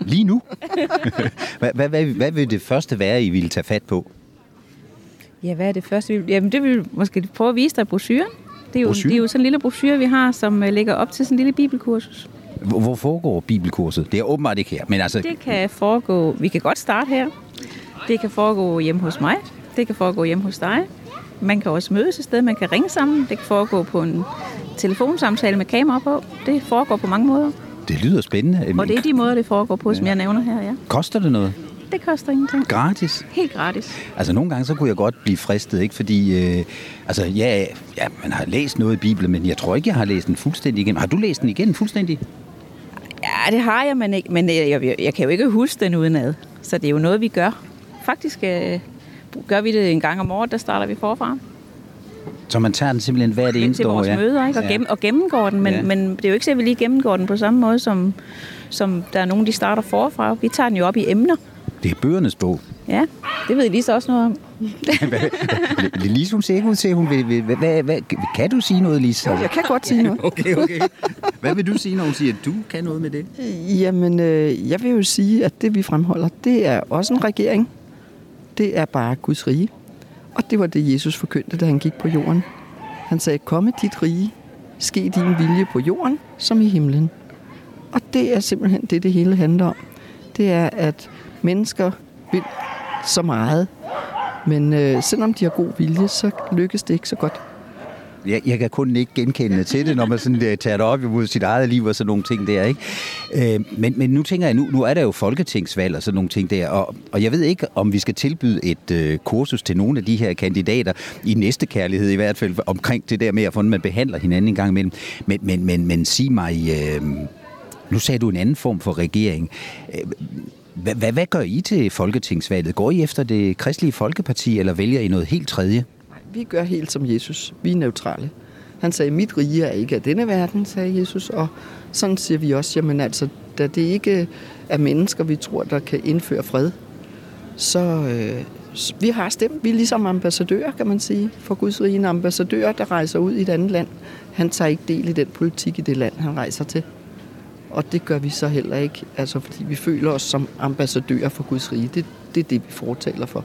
Speaker 3: Lige nu? hvad, hvad, hvad, hvad vil det første være, I ville tage fat på?
Speaker 14: Ja, hvad er det første? vi- Jamen, det vil vi måske prøve at vise dig i brochuren. Det er, jo,
Speaker 3: Brochure?
Speaker 14: det er jo sådan en lille brochure, vi har, som øh, ligger op til sådan en lille bibelkursus.
Speaker 3: Hvor, hvor foregår bibelkurset? Det er åbenbart ikke her, men altså...
Speaker 14: Det kan foregå, vi kan godt starte her. Det kan foregå hjemme hos mig. Det kan foregå hjemme hos dig. Man kan også mødes et sted, man kan ringe sammen. Det kan foregå på en telefonsamtale med kamera på. Det foregår på mange måder.
Speaker 3: Det lyder spændende.
Speaker 14: Og det er de måder, det foregår på, som jeg nævner her, ja.
Speaker 3: Koster det noget?
Speaker 14: Det koster ingenting.
Speaker 3: Gratis?
Speaker 14: Helt gratis.
Speaker 3: Altså nogle gange så kunne jeg godt blive fristet, ikke? Fordi, øh, altså ja, ja, man har læst noget i Bibelen, men jeg tror ikke, jeg har læst den fuldstændig igennem. Har du læst den igen fuldstændig?
Speaker 14: Ja, det har jeg, men, ikke, men jeg, jeg, jeg kan jo ikke huske den udenad. Så det er jo noget, vi gør. Faktisk øh, gør vi det en gang om året, der starter vi forfra.
Speaker 3: Så man tager den simpelthen hvert
Speaker 14: Til
Speaker 3: eneste år,
Speaker 14: vores
Speaker 3: ja?
Speaker 14: møder, ikke? Og,
Speaker 3: Ja.
Speaker 14: gennem, og gennemgår den. Men,
Speaker 3: Ja.
Speaker 14: men det er jo ikke så, at vi lige gennemgår den på samme måde, som, som der er nogen, de starter forfra. Vi tager den jo op i emner.
Speaker 3: Det er bøgernes bog.
Speaker 14: Ja, det ved Lisa også noget om.
Speaker 3: Lise, hun ser ikke ud til, hun vil... vil hvad, hvad, hvad, kan du sige noget, Lise?
Speaker 13: Jeg kan godt sige noget.
Speaker 3: Okay, okay. Hvad vil du sige, når hun siger, at du kan noget med det?
Speaker 13: Jamen, øh, jeg vil jo sige, at det vi fremholder, det er også en regering. Det er bare Guds rige. Og det var det, Jesus forkyndte, da han gik på jorden. Han sagde, komme dit rige, ske din vilje på jorden, som i himlen. Og det er simpelthen det, det hele handler om. Det er, at mennesker vil så meget, men øh, selvom de har god vilje, så lykkes det ikke så godt.
Speaker 3: Jeg, jeg kan kun ikke genkende til det, når man sådan, uh, tager det op imod sit eget liv og sådan nogle ting der, ikke? Uh, men, men nu tænker jeg, nu, nu er der jo folketingsvalg og sådan nogle ting der, og, og jeg ved ikke, om vi skal tilbyde et uh, kursus til nogle af de her kandidater, i næste kærlighed i hvert fald, omkring det der med, at hvordan man behandler hinanden en gang imellem. Men, men, men, men sig mig, uh, nu sagde du en anden form for regering. Uh, Hvad, hvad, hvad gør I til folketingsvalget? Går I efter det kristelige folkeparti, eller vælger I noget helt tredje?
Speaker 13: Vi gør helt som Jesus. Vi er neutrale. Han sagde, mit rige er ikke af denne verden, sagde Jesus. Og sådan siger vi også, jamen altså, da det ikke er mennesker, vi tror, der kan indføre fred, så øh, vi har stemt. Vi er ligesom ambassadører, kan man sige, for Guds rige. En ambassadør, der rejser ud i et andet land. Han tager ikke del i den politik i det land, han rejser til. Og det gør vi så heller ikke, altså fordi vi føler os som ambassadører for Guds rige. Det, det er det, vi fortaler for.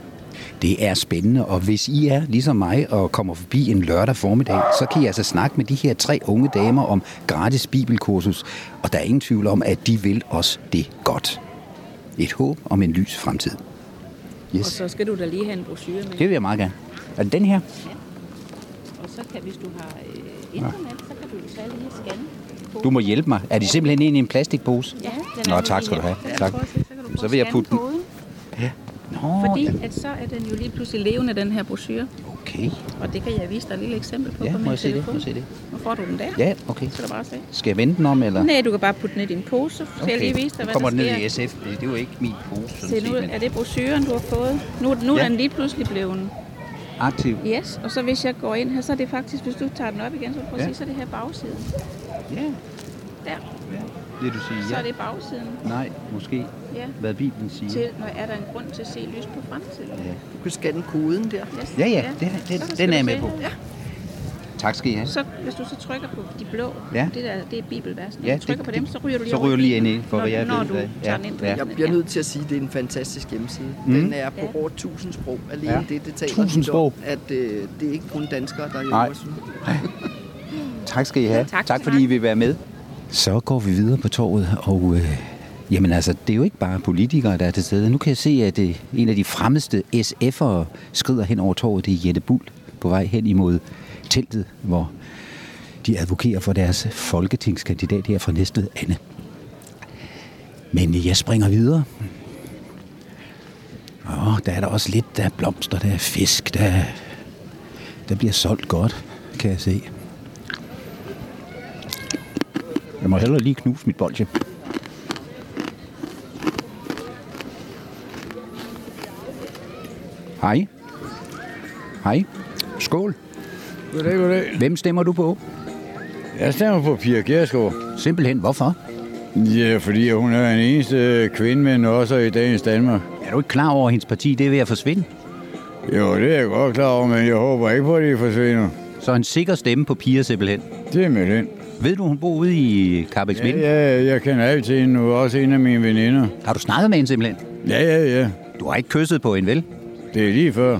Speaker 3: Det er spændende, og hvis I er ligesom mig og kommer forbi en lørdag formiddag, så kan I altså snakke med de her tre unge damer om gratis bibelkursus, og der er ingen tvivl om, at de vil os det godt. Et håb om en lys fremtid.
Speaker 14: Og
Speaker 3: Yes,
Speaker 14: så skal du da lige have en brochure med.
Speaker 3: det vil jeg meget gerne. Er det den her?
Speaker 14: Og så kan, hvis du har øh, internet, så kan du tage lige og scanne.
Speaker 3: Du må hjælpe mig. Er de simpelthen inde i en plastikpose?
Speaker 14: Ja, den
Speaker 3: Nå,
Speaker 14: er
Speaker 3: tak
Speaker 14: lige
Speaker 3: skal du have.
Speaker 14: Ja,
Speaker 3: Tak.
Speaker 14: så
Speaker 3: Så vil jeg putte den.
Speaker 14: koden.
Speaker 3: Nå,
Speaker 14: Fordi at så er den jo lige pludselig levende, den her brochure.
Speaker 3: Okay.
Speaker 14: Og det kan jeg vise dig et lille eksempel på
Speaker 3: Ja,
Speaker 14: på
Speaker 3: må
Speaker 14: min
Speaker 3: jeg se det?
Speaker 14: telefon.
Speaker 3: Må jeg se det?
Speaker 14: Nu får du den der.
Speaker 3: Ja, okay.
Speaker 14: Så du bare se.
Speaker 3: Skal jeg vende den om, eller?
Speaker 14: Nej, du kan bare putte den i din pose. Så skal jeg lige vise dig, hvad
Speaker 3: kommer
Speaker 14: der
Speaker 3: den
Speaker 14: sker.
Speaker 3: ned i SF. Det er jo ikke min pose, sådan
Speaker 14: Se, nu
Speaker 3: set, men
Speaker 14: er det brochuren, du har fået. Nu, nu
Speaker 3: Ja.
Speaker 14: er den lige pludselig blevet
Speaker 3: aktiv.
Speaker 14: Yes, og så hvis jeg går ind her, så er det faktisk, hvis du tager den op igen, så prøv at
Speaker 3: Ja.
Speaker 14: sige, så er det her bagsiden.
Speaker 3: Ja.
Speaker 14: Der,
Speaker 3: Det du siger,
Speaker 14: så
Speaker 3: ja.
Speaker 14: er det bagsiden.
Speaker 3: Nej, måske.
Speaker 14: Ja.
Speaker 3: Hvad Bibelen siger.
Speaker 14: Til, når er der en grund til at se lys på fremtiden.
Speaker 3: Ja.
Speaker 13: Du kan scanne koden der.
Speaker 14: Yes.
Speaker 3: Ja, ja, det,
Speaker 14: Så
Speaker 3: det,
Speaker 14: skal
Speaker 3: den er jeg med
Speaker 14: se
Speaker 3: på.
Speaker 14: Ja.
Speaker 3: Tak skal I have.
Speaker 14: Så hvis du så trykker på de blå,
Speaker 3: Ja.
Speaker 14: det der, det er bibelversen.
Speaker 3: Ja,
Speaker 14: Ja, du trykker
Speaker 3: det-
Speaker 14: på dem, så ryger du lige
Speaker 3: så ryger du lige ind i, for hvad
Speaker 14: når,
Speaker 3: jeg
Speaker 14: når du
Speaker 3: hvad-
Speaker 14: tager
Speaker 3: ja,
Speaker 14: den ind
Speaker 3: ja.
Speaker 13: Jeg bliver nødt til at sige, at det er en fantastisk hjemmeside.
Speaker 3: Mm.
Speaker 13: Den er på over 1000 sprog. Alene
Speaker 3: Ja.
Speaker 13: det, det taler
Speaker 3: Tusind sprog.
Speaker 13: at øh, det er ikke kun danskere, der
Speaker 3: Nej.
Speaker 13: er syge.
Speaker 3: Tak skal I have.
Speaker 14: Tak,
Speaker 3: tak fordi I vil være med. Så går vi videre på torvet, og øh, jamen altså, det er jo ikke bare politikere, der er til stede. Nu kan jeg se, at øh, en af de fremmeste SF'ere skrider hen over torvet. Det er Jette Bull på vej hen imod teltet, hvor de advokerer for deres folketingskandidat her fra Næstved, Anne. Men jeg springer videre. Åh, der er der også lidt, der er blomster, der er fisk, der, der bliver solgt godt, kan jeg se. Jeg må hellere lige knuse mit bolsje. Hej. Hej. Skål.
Speaker 11: Goddag, goddag.
Speaker 3: Hvem stemmer du på?
Speaker 11: Jeg stemmer på Pia Kjærsgaard.
Speaker 3: Simpelthen, hvorfor?
Speaker 11: Ja, fordi hun er den eneste kvinde med også i dagens Danmark.
Speaker 3: Er du ikke klar over, at hendes parti det er ved at forsvinde?
Speaker 11: Jo, det er jeg godt klar over, men jeg håber ikke på, at det forsvinder.
Speaker 3: Så en sikker stemme på Pia simpelthen.
Speaker 11: Det er med den.
Speaker 3: Ved du, hun bor ude i Carbex
Speaker 11: Ja, ja, jeg kender alt til hende nu, også en af mine veninder.
Speaker 3: Har du snakket med hende simpelthen?
Speaker 11: Ja, ja, ja.
Speaker 3: Du har ikke kysset på hende, vel?
Speaker 11: Det er lige før.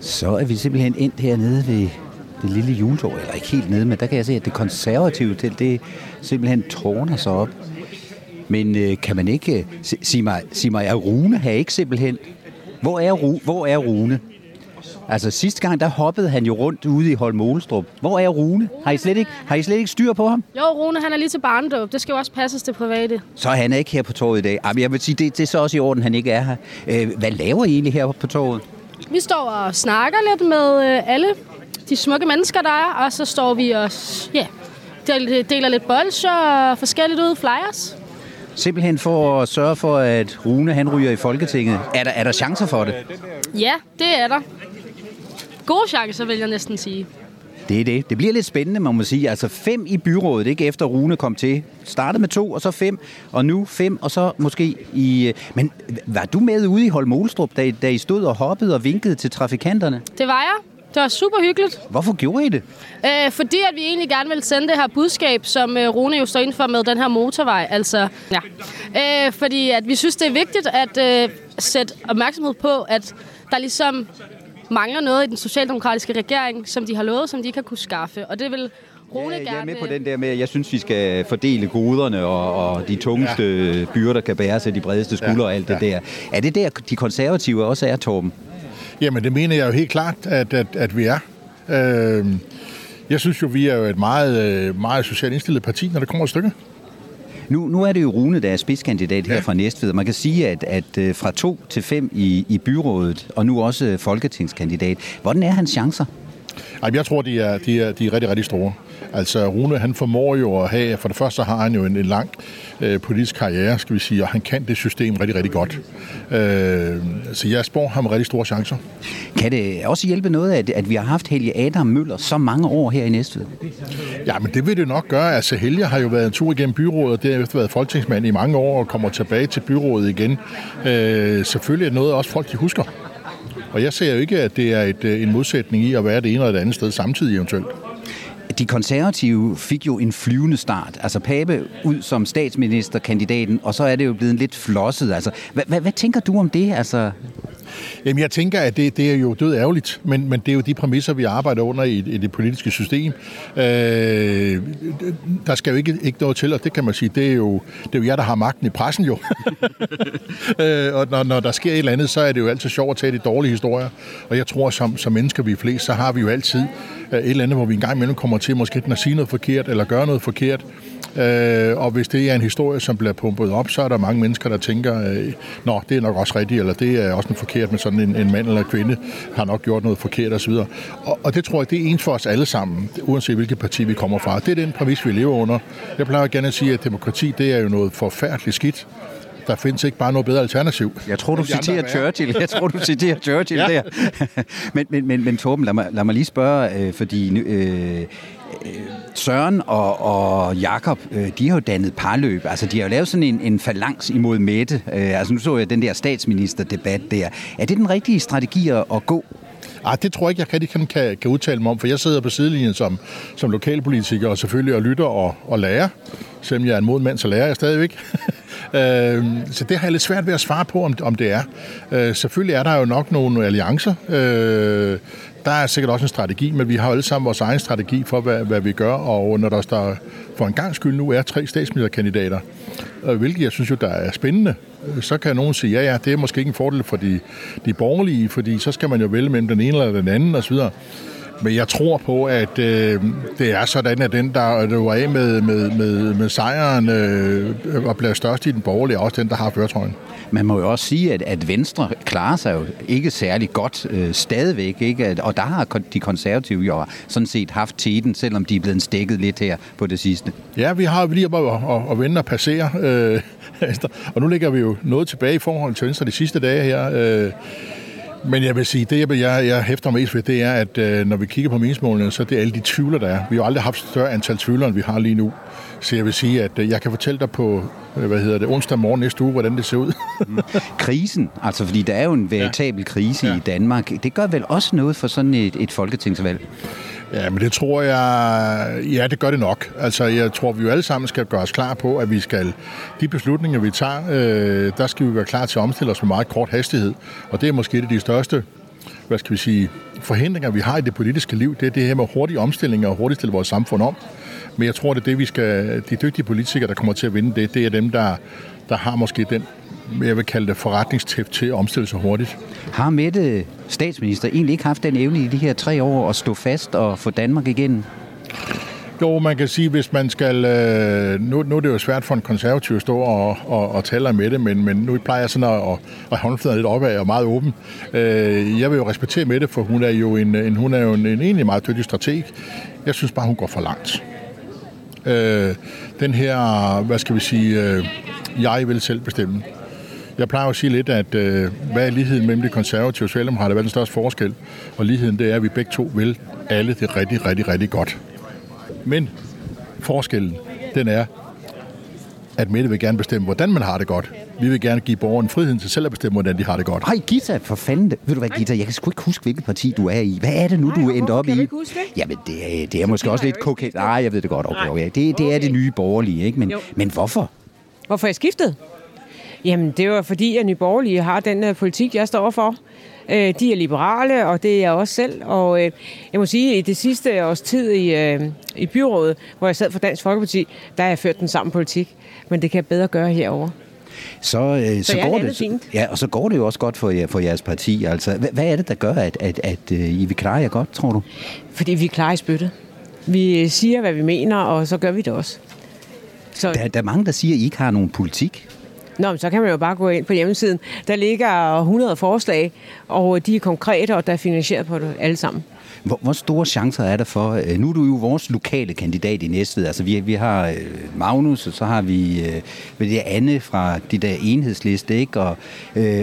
Speaker 3: Så er vi simpelthen endt hernede ved det lille juletår, eller ikke helt nede, men der kan jeg se, at det konservative til, det simpelthen tårner sig op. Men øh, kan man ikke øh, si- sige mig, sig mig, er Rune her ikke simpelthen? Hvor er, Ru, hvor er Rune? Altså sidste gang, der hoppede han jo rundt ude i Holm Hvor er Rune? Har I, slet ikke, har I slet ikke styr på ham?
Speaker 15: Jo, Rune, han er lige til barndåb. Det skal jo også passes til private.
Speaker 3: Så han er ikke her på torvet i dag. Jamen, jeg vil sige, det, det er så også i orden, han ikke er her. Øh, hvad laver I egentlig her på torvet?
Speaker 15: Vi står og snakker lidt med øh, alle de smukke mennesker, der er, og så står vi og ja, del- deler lidt bolcher og forskelligt ud, flyers.
Speaker 3: Simpelthen for at sørge for, at Rune han ryger i Folketinget. Er der, er der chancer for det?
Speaker 15: Ja, det er der. Gode chancer, vil jeg næsten sige.
Speaker 3: Det er det. Det bliver lidt spændende, man må sige. Altså fem i byrådet, ikke efter Rune kom til. Startede med to, og så fem, og nu fem, og så måske i... Men var du med ude i Holm da, I- da I stod og hoppede og vinkede til trafikanterne?
Speaker 15: Det var jeg. Det var super hyggeligt.
Speaker 3: Hvorfor gjorde I det?
Speaker 15: Øh, fordi at vi egentlig gerne vil sende det her budskab, som øh, Rune jo står inden for med den her motorvej. Altså, ja. Øh, fordi at vi synes, det er vigtigt at øh, sætte opmærksomhed på, at der ligesom mangler noget i den socialdemokratiske regering, som de har lovet, som de ikke har kunne skaffe. Og det vil Rune
Speaker 3: Ja, jeg er
Speaker 15: gerne...
Speaker 3: med på den der med, at jeg synes, vi skal fordele goderne, og, og de tungeste ja. byrder kan bæres af de bredeste skuldre og alt det der. Er det der, de konservative også er, Torben?
Speaker 2: Jamen, det mener jeg jo helt klart, at, at, at vi er. Øh, jeg synes jo, vi er jo et meget, øh, meget socialt indstillet parti, når det kommer et stykke.
Speaker 3: Nu, nu er det jo Rune, der er spidskandidat her ja. fra Næstved. Man kan sige, at, at øh, fra to til fem i, i byrådet, og nu også folketingskandidat. Hvordan er hans chancer?
Speaker 2: Ej, jeg tror, de er, de, er, de er rigtig, rigtig store. Altså, Rune, han formår jo at have, for det første har han jo en, en lang øh, politisk karriere, skal vi sige, og han kan det system rigtig, rigtig godt. Øh, så jeg spår ham rigtig store chancer.
Speaker 3: Kan det også hjælpe noget, at, at vi har haft Helge Adam Møller så mange år her i Næstved?
Speaker 2: Ja, men det vil det nok gøre. Altså, Helge har jo været en tur igennem byrådet, og derefter været folketingsmand i mange år, og kommer tilbage til byrådet igen. Øh, selvfølgelig er noget, også folk de husker. Og jeg ser jo ikke, at det er et, øh, en modsætning i at være det ene eller det andet sted samtidig eventuelt.
Speaker 3: De konservative fik jo en flyvende start. Altså Pape ud som statsministerkandidaten, og så er det jo blevet lidt flosset. Altså, hvad, hvad, hvad tænker du om det? Altså,
Speaker 2: Jamen, jeg tænker, at det, det er jo død ærgerligt, men, men det er jo de præmisser, vi arbejder under i, i det politiske system. Øh, der skal jo ikke, ikke noget til, og det kan man sige, det er jo, det er jo jer, der har magten i pressen jo. øh, og når, når der sker et eller andet, så er det jo altid sjovt at tage de dårlige historier. Og jeg tror, som, som mennesker vi er flest, så har vi jo altid øh, et eller andet, hvor vi en gang imellem kommer til måske at sige noget forkert, eller gøre noget forkert. Øh, og hvis det er en historie, som bliver pumpet op, så er der mange mennesker, der tænker, øh, nå, det er nok også rigtigt, eller det er også forkert med sådan en, en mand eller en kvinde, har nok gjort noget forkert osv. Og, og det tror jeg, det er ens for os alle sammen, uanset hvilket parti vi kommer fra. Det er den præmis, vi lever under. Jeg plejer gerne at sige, at demokrati, det er jo noget forfærdeligt skidt der findes ikke bare noget bedre alternativ.
Speaker 3: Jeg tror, du citerer Churchill. Jeg tror, du citerer Churchill ja. der. men, men, men, men Torben, lad mig, lad mig lige spørge, øh, fordi øh, Øh, Søren og, og Jakob, øh, de har jo dannet parløb. Altså, de har jo lavet sådan en, en falangs imod Mette. Øh, altså, nu så jeg den der statsministerdebat der. Er det den rigtige strategi at, at gå?
Speaker 2: Ah, det tror jeg ikke, jeg rigtig kan, kan, kan udtale mig om, for jeg sidder på sidelinjen som, som lokalpolitiker og selvfølgelig og lytter og, og lærer. Selvom jeg er en moden mand, så lærer jeg stadigvæk. øh, så det har jeg lidt svært ved at svare på, om, om det er. Øh, selvfølgelig er der jo nok nogle alliancer. Øh, der er sikkert også en strategi, men vi har alle sammen vores egen strategi for, hvad, hvad vi gør, og når der står for en gang skyld nu er tre statsministerkandidater, øh, hvilket jeg synes jo, der er spændende, så kan nogen sige, ja, ja, det er måske ikke en fordel for de, de borgerlige, fordi så skal man jo vælge mellem den ene eller den anden osv. Men jeg tror på, at øh, det er sådan, at den, der, der af med, med, med, med sejren øh, og bliver størst i den borgerlige, er også den, der har førtrøjen.
Speaker 3: Man må jo også sige, at, at Venstre klarer sig jo ikke særlig godt øh, stadigvæk, ikke? og der har de konservative jo sådan set haft tiden, selvom de er blevet stikket lidt her på det sidste.
Speaker 2: Ja, vi har lige at, at, at vende og passere, øh, og nu ligger vi jo noget tilbage i forhold til Venstre de sidste dage her. Øh, men jeg vil sige, det jeg, jeg hæfter mest ved, det er, at øh, når vi kigger på meningsmålene, så er det alle de tvivler, der er. Vi har aldrig haft større antal tvivlere, end vi har lige nu. Så jeg vil sige, at øh, jeg kan fortælle dig på, øh, hvad hedder det, onsdag morgen næste uge, hvordan det ser ud.
Speaker 3: Krisen, altså fordi der er jo en veritabel krise ja. i Danmark, det gør vel også noget for sådan et, et folketingsvalg?
Speaker 2: Ja, men det tror jeg, ja, det gør det nok. Altså, jeg tror, vi jo alle sammen skal gøre os klar på, at vi skal, de beslutninger, vi tager, øh, der skal vi være klar til at omstille os med meget kort hastighed. Og det er måske et af de største hvad skal vi sige, forhindringer, vi har i det politiske liv, det er det her med hurtige omstillinger og hurtigt stille vores samfund om. Men jeg tror, det er det, vi skal, de dygtige politikere, der kommer til at vinde det, det er dem, der, der har måske den, jeg vil kalde det forretningstæft til at omstille sig hurtigt.
Speaker 3: Har Mette statsminister egentlig ikke haft den evne i de her tre år at stå fast og få Danmark igen?
Speaker 2: Jo, man kan sige, hvis man skal... Øh, nu, nu er det jo svært for en konservativ at stå og, og, og tale med det, men, men nu plejer jeg sådan at, at, at håndfladen lidt opad og meget åben. Øh, jeg vil jo respektere Mette, for hun er jo en, en, hun er jo en, en egentlig meget dygtig strateg. Jeg synes bare, hun går for langt. Øh, den her, hvad skal vi sige, øh, jeg vil selv bestemme. Jeg plejer at sige lidt, at øh, hvad er ligheden mellem de konservative og Socialdemokrater? Hvad er den største forskel? Og ligheden, det er, at vi begge to vil alle det rigtig, rigtig, rigtig godt. Men forskellen, den er, at Mette vil gerne bestemme, hvordan man har det godt. Vi vil gerne give borgeren friheden til selv at bestemme, hvordan de har det godt.
Speaker 3: Hej, Gita, for fanden. Ved du hvad, Gita, jeg kan sgu ikke huske, hvilket parti du er i. Hvad er det nu, du er endt op i? Kan
Speaker 9: du huske det?
Speaker 3: Jamen, det er, det er måske også lidt koket. Nej, jeg ved det godt. Okay, okay. Det, det er det nye borgerlige, ikke? Men, men hvorfor?
Speaker 9: Hvorfor er jeg skiftet? Jamen, det var fordi, at Nye Borgerlige har den uh, politik, jeg står for. Uh, de er liberale, og det er jeg også selv. Og uh, jeg må sige, at i det sidste års tid i, uh, i byrådet, hvor jeg sad for Dansk Folkeparti, der har jeg ført den samme politik. Men det kan jeg bedre gøre herover.
Speaker 3: Så, øh, så,
Speaker 9: så
Speaker 3: går
Speaker 9: det fint.
Speaker 3: Ja, og så går det jo også godt for, jer, for jeres parti. Altså, hvad, hvad er det, der gør, at, at, at uh, I vil klare jer godt, tror du?
Speaker 9: Fordi vi er i spyttet. Vi siger, hvad vi mener, og så gør vi det også.
Speaker 3: Så... Der, der er mange, der siger, at I ikke har nogen politik.
Speaker 9: Nå, men så kan man jo bare gå ind på hjemmesiden. Der ligger 100 forslag, og de er konkrete, og der er finansieret på det alle sammen.
Speaker 3: Hvor, hvor store chancer er der for, øh, nu er du jo vores lokale kandidat i Næstved, altså vi, vi har øh, Magnus, og så har vi øh, det Anne fra de der enhedsliste, ikke? Og,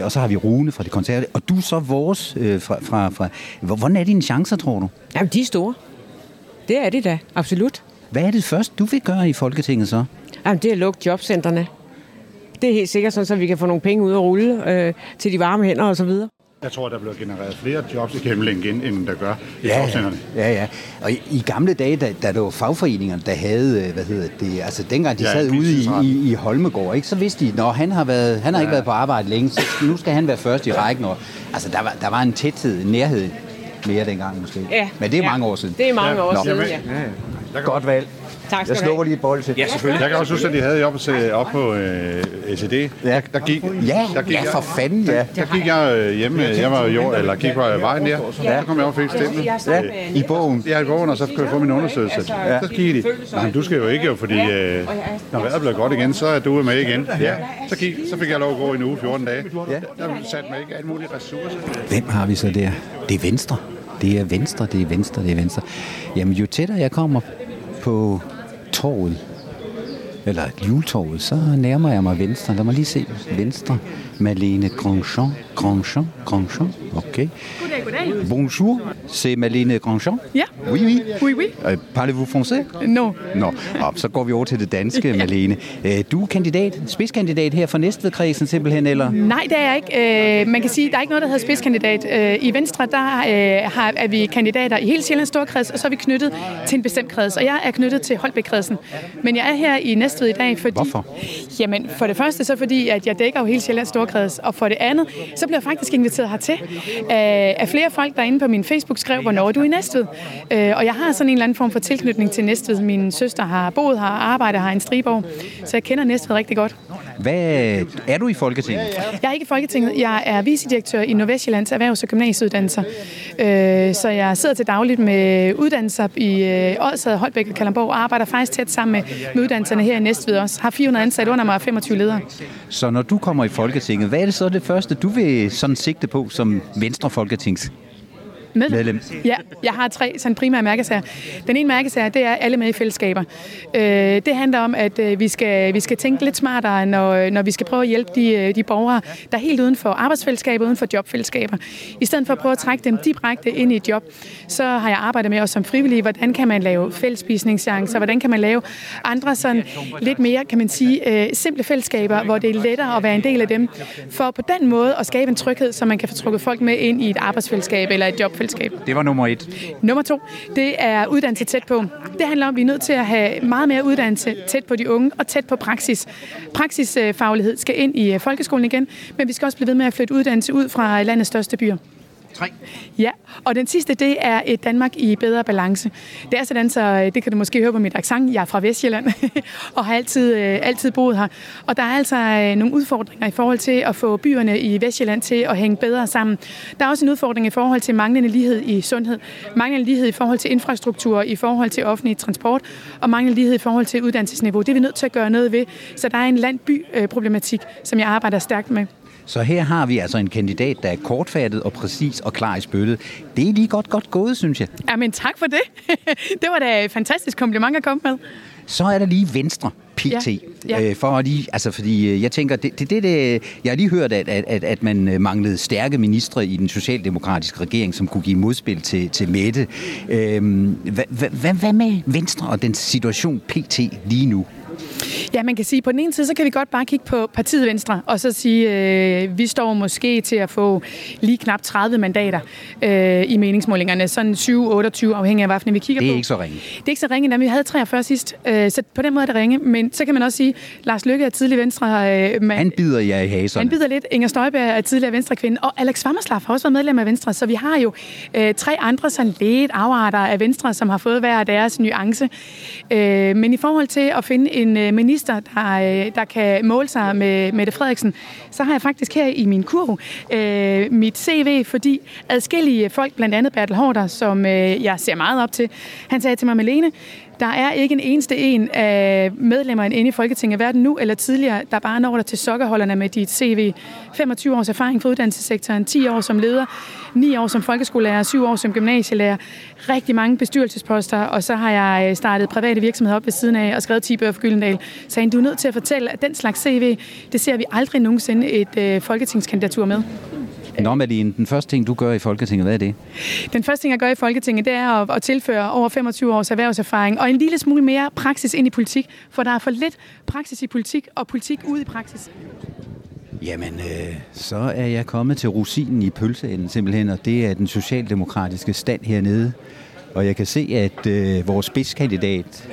Speaker 3: og så har vi Rune fra det konservative, og du er så vores fra, fra, fra... Hvordan er dine chancer, tror du?
Speaker 9: Jamen, de er store. Det er det da, absolut.
Speaker 3: Hvad er det først, du vil gøre i Folketinget så?
Speaker 9: Jamen, det er at lukke jobcentrene. Det er helt sikkert sådan, så vi kan få nogle penge ud at rulle øh, til de varme hænder og så videre.
Speaker 16: Jeg tror, der bliver genereret flere jobs i Kæmmeling, end der gør i
Speaker 3: ja, ja, ja. Og i, i gamle dage, da, da der var fagforeningerne, der havde, hvad hedder det, altså dengang de ja, sad ude i, i, i Holmegård, ikke, så vidste de, når han har, været, han har ja. ikke været på arbejde længe, så nu skal han være først i rækken. Og, altså der var, der var en tæthed, en nærhed mere dengang måske.
Speaker 9: Ja,
Speaker 3: Men det er
Speaker 9: ja.
Speaker 3: mange år siden.
Speaker 9: Det er mange år
Speaker 3: Nå.
Speaker 9: siden, ja.
Speaker 3: ja. Godt valg.
Speaker 9: Tak
Speaker 17: Jeg snupper lige et bold til.
Speaker 16: Ja, selvfølgelig. Jeg kan også huske, at de havde det op, op på øh, SED. Ja. Der gik,
Speaker 17: Ja,
Speaker 16: der gik
Speaker 17: ja, for fanden, ja.
Speaker 16: Der, der gik jeg øh, hjemme, jeg var jo, eller gik på vejen der,
Speaker 17: Ja.
Speaker 16: så kom jeg over og fik stempel.
Speaker 17: Ja, i bogen.
Speaker 16: Ja, i bogen, og så kunne jeg få min undersøgelse.
Speaker 17: Ja.
Speaker 16: Så kiggede de, nej, du skal jo ikke jo, fordi øh, når vejret bliver godt igen, så er du med igen. Ja. Så, gik, så fik jeg lov at gå i en uge, 14 dage. Ja. Der satte mig ikke alle mulige ressourcer.
Speaker 3: Hvem har vi så der? Det er Venstre. Det er Venstre, det er Venstre, det er Venstre. Jamen, jo tættere jeg kommer på torvet, eller juletorvet, så nærmer jeg mig Venstre. Lad mig lige se Venstre. Malene Grandchamp. Grandchamp. Grandchamp.
Speaker 18: Goddag, goddag.
Speaker 3: Bonjour, c'est Malene Grandchamp.
Speaker 18: Ja.
Speaker 3: Oui, oui.
Speaker 18: Oui, oui.
Speaker 3: Øh, Parlez-vous français?
Speaker 18: No.
Speaker 3: Nå, så går vi over til det danske, Malene. Øh, Du er kandidat, spidskandidat her for Næstvedkredsen simpelthen, eller?
Speaker 18: Nej, det er jeg ikke. Øh, man kan sige, der er ikke noget, der hedder spidskandidat. Øh, I Venstre der øh, har, er vi kandidater i hele Sjællands Storkreds, og så er vi knyttet til en bestemt kreds. Og jeg er knyttet til Holbæk-kredsen. Men jeg er her i Næstved i dag, fordi...
Speaker 3: Hvorfor?
Speaker 18: Jamen, for det første så fordi, at jeg dækker jo hele Sjællands Storkreds. Og for det andet, så bliver jeg faktisk inviteret hertil af, af flere folk, der inde på min Facebook skrev, hvornår er du i Næstved? Øh, og jeg har sådan en eller anden form for tilknytning til Næstved. Min søster har boet her, arbejder her i en striborg, så jeg kender Næstved rigtig godt.
Speaker 3: Hvad, er du i Folketinget?
Speaker 18: Jeg er ikke i Folketinget. Jeg er vicedirektør i Nordvestjyllands Erhvervs- og Gymnasieuddannelser. Øh, Så jeg sidder til dagligt med uddannelser i øh, Odsad, Holbæk og Kalamborg og arbejder faktisk tæt sammen med, med uddannelserne her i Næstved også. Har 400 ansatte under mig og 25 ledere.
Speaker 3: Så når du kommer i Folketinget, hvad er det så det første, du vil sådan sigte på som Venstre Folketings
Speaker 18: Medlem.
Speaker 3: medlem?
Speaker 18: Ja, jeg har tre sådan primære mærkesager. Den ene mærkesager, det er alle med i fællesskaber. Øh, det handler om, at øh, vi, skal, vi skal tænke lidt smartere, når, når vi skal prøve at hjælpe de, øh, de borgere, der er helt uden for arbejdsfællesskaber, uden for jobfællesskaber. I stedet for at prøve at trække dem direkte ind i et job, så har jeg arbejdet med også som frivillig, hvordan kan man lave fællesspisningschancer, hvordan kan man lave andre sådan lidt mere, kan man sige, øh, simple fællesskaber, hvor det er lettere at være en del af dem, for på den måde at skabe en tryghed, så man kan få trukket folk med ind i et arbejdsfællesskab eller et jobfællesskab.
Speaker 3: Det var nummer et.
Speaker 18: Nummer to, det er uddannelse tæt på. Det handler om, at vi er nødt til at have meget mere uddannelse tæt på de unge og tæt på praksis. Praksisfaglighed skal ind i øh, folkeskolen igen, men vi skal også blive ved med at flytte uddannelse ud fra landets største byer.
Speaker 3: Tre.
Speaker 18: Ja, og den sidste, det er et Danmark i bedre balance. Det er sådan, så øh, det kan du måske høre på mit accent. Jeg er fra Vestjylland og har altid, øh, altid boet her. Og der er altså øh, nogle udfordringer i forhold til at få byerne i Vestjylland til at hænge bedre sammen. Der er også en udfordring i forhold til manglende lighed i sundhed, manglende lighed i forhold til infrastruktur, i forhold til offentlig transport og manglende lighed i forhold til uddannelsesniveau. Det er vi nødt til at gøre noget ved. Så der er en land-by-problematik, som jeg arbejder stærkt med.
Speaker 3: Så her har vi altså en kandidat, der er kortfattet og præcis og klar i spyttet. Det er lige godt godt gået, synes jeg.
Speaker 18: Jamen tak for det. det var da et fantastisk kompliment at komme med.
Speaker 3: Så er der lige Venstre, PT.
Speaker 18: Ja, ja.
Speaker 3: Øh, for lige, altså fordi øh, jeg tænker, det, det, det, det, jeg har lige hørt, at, at, at, man øh, manglede stærke ministre i den socialdemokratiske regering, som kunne give modspil til, til Mette. Hvad, hvad, hvad, hvad med Venstre og den situation PT lige nu?
Speaker 18: Ja, man kan sige, på den ene side, så kan vi godt bare kigge på partiet Venstre, og så sige, øh, vi står måske til at få lige knap 30 mandater øh, i meningsmålingerne. Sådan 7-28, afhængig af, hvilken vi kigger
Speaker 3: Det er
Speaker 18: på.
Speaker 3: ikke så ringe.
Speaker 18: Det er ikke så ringe, da vi havde 43 sidst, øh, så på den måde er det ringe. Men så kan man også sige, Lars Løkke er tidlig Venstre. Øh, man,
Speaker 3: Han bider jer i haserne.
Speaker 18: han bider lidt. Inger Støjberg er tidligere venstrekvinde, og Alex Vammerslav har også været medlem af Venstre, så vi har jo øh, tre andre sådan lidt afarter af Venstre, som har fået hver deres nuance. Øh, men i forhold til at finde en øh, minister, der, øh, der kan måle sig med Mette Frederiksen, så har jeg faktisk her i min kurv øh, mit CV, fordi adskillige folk, blandt andet Bertel Hårder, som øh, jeg ser meget op til, han sagde til mig, Malene, der er ikke en eneste en af medlemmerne inde i Folketinget, hverken nu eller tidligere, der bare når der til sokkerholderne med dit CV. 25 års erfaring fra uddannelsessektoren, 10 år som leder, 9 år som folkeskolelærer, 7 år som gymnasielærer, rigtig mange bestyrelsesposter, og så har jeg øh, startet private virksomheder op ved siden af og skrevet 10 bøger for Gyldendal. Så du er nødt til at fortælle, at den slags CV, det ser vi aldrig nogensinde et øh, folketingskandidatur med.
Speaker 3: Nå, Malene, den første ting, du gør i Folketinget, hvad er det?
Speaker 18: Den første ting, jeg gør i Folketinget, det er at, at tilføre over 25 års erhvervserfaring og en lille smule mere praksis ind i politik, for der er for lidt praksis i politik og politik ud i praksis.
Speaker 3: Jamen, øh, så er jeg kommet til rosinen i pølseenden simpelthen, og det er den socialdemokratiske stand hernede. Og jeg kan se, at øh, vores spidskandidat,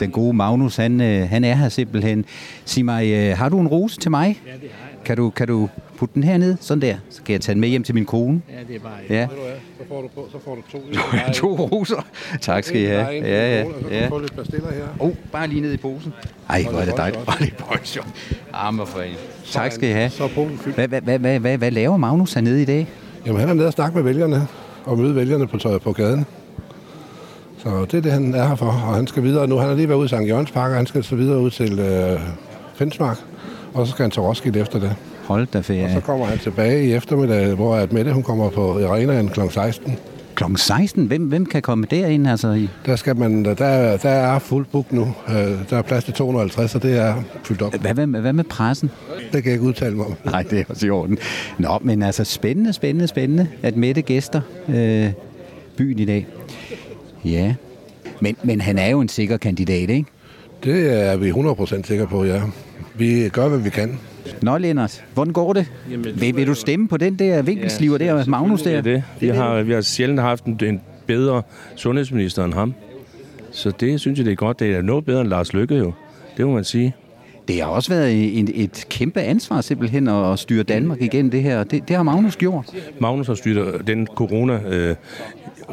Speaker 3: den gode Magnus, han, øh, han er her simpelthen. Sig mig, øh, har du en rose til mig? Kan du, kan du putte den herned? Sådan der. Så kan jeg tage den med hjem til min kone.
Speaker 1: Ja, det er bare
Speaker 3: Ja.
Speaker 16: Så får du, på, så får du to.
Speaker 3: to roser. Tak skal I have. Ja, ja. ja.
Speaker 16: få lidt pastiller her.
Speaker 3: Oh, bare lige ned i posen. Ej, hvor er det dejligt. Er det bolsjer. Arme for en. Tak skal I have.
Speaker 16: Så posen fyldt.
Speaker 3: Hvad, hvad, hvad, hvad, hvad, laver Magnus hernede i dag?
Speaker 16: Jamen, han er nede og snakke med vælgerne og møde vælgerne på, tøj- på gaden. Så det er det, han er her for. Og han skal videre nu. Han har lige været ude i St. Jørgens Park, og han skal så videre ud til øh, Fensmark. Og så skal han til Roskilde efter det.
Speaker 3: Hold da
Speaker 16: Og så
Speaker 3: ferie.
Speaker 16: kommer han tilbage i eftermiddag, hvor at Mette hun kommer på arenaen kl. 16.
Speaker 3: Klokken 16? Hvem, hvem kan komme derind? Altså, i?
Speaker 16: Der, skal man, der, der er fuld book nu. Øh, Der er plads til 250, så det er fyldt op.
Speaker 3: Hvad, hvad, hvad med pressen?
Speaker 16: Det kan jeg ikke udtale mig om.
Speaker 3: Nej, det er også i orden. Nå, men altså spændende, spændende, spændende, at Mette gæster øh, byen i dag. Ja, men, men han er jo en sikker kandidat, ikke?
Speaker 16: Det er vi 100% sikre på, ja. Vi gør, hvad vi kan.
Speaker 3: Nå, Lennart, hvordan går det? Vil, vil du stemme på den der vinkelsliver der, Magnus der?
Speaker 19: Det det. Vi har, vi har sjældent haft en, en bedre sundhedsminister end ham. Så det synes jeg, det er godt. Det er noget bedre end Lars Lykke jo. Det må man sige.
Speaker 3: Det har også været en, et kæmpe ansvar simpelthen at styre Danmark igennem det her. Det, det har Magnus gjort.
Speaker 19: Magnus har styret den corona øh,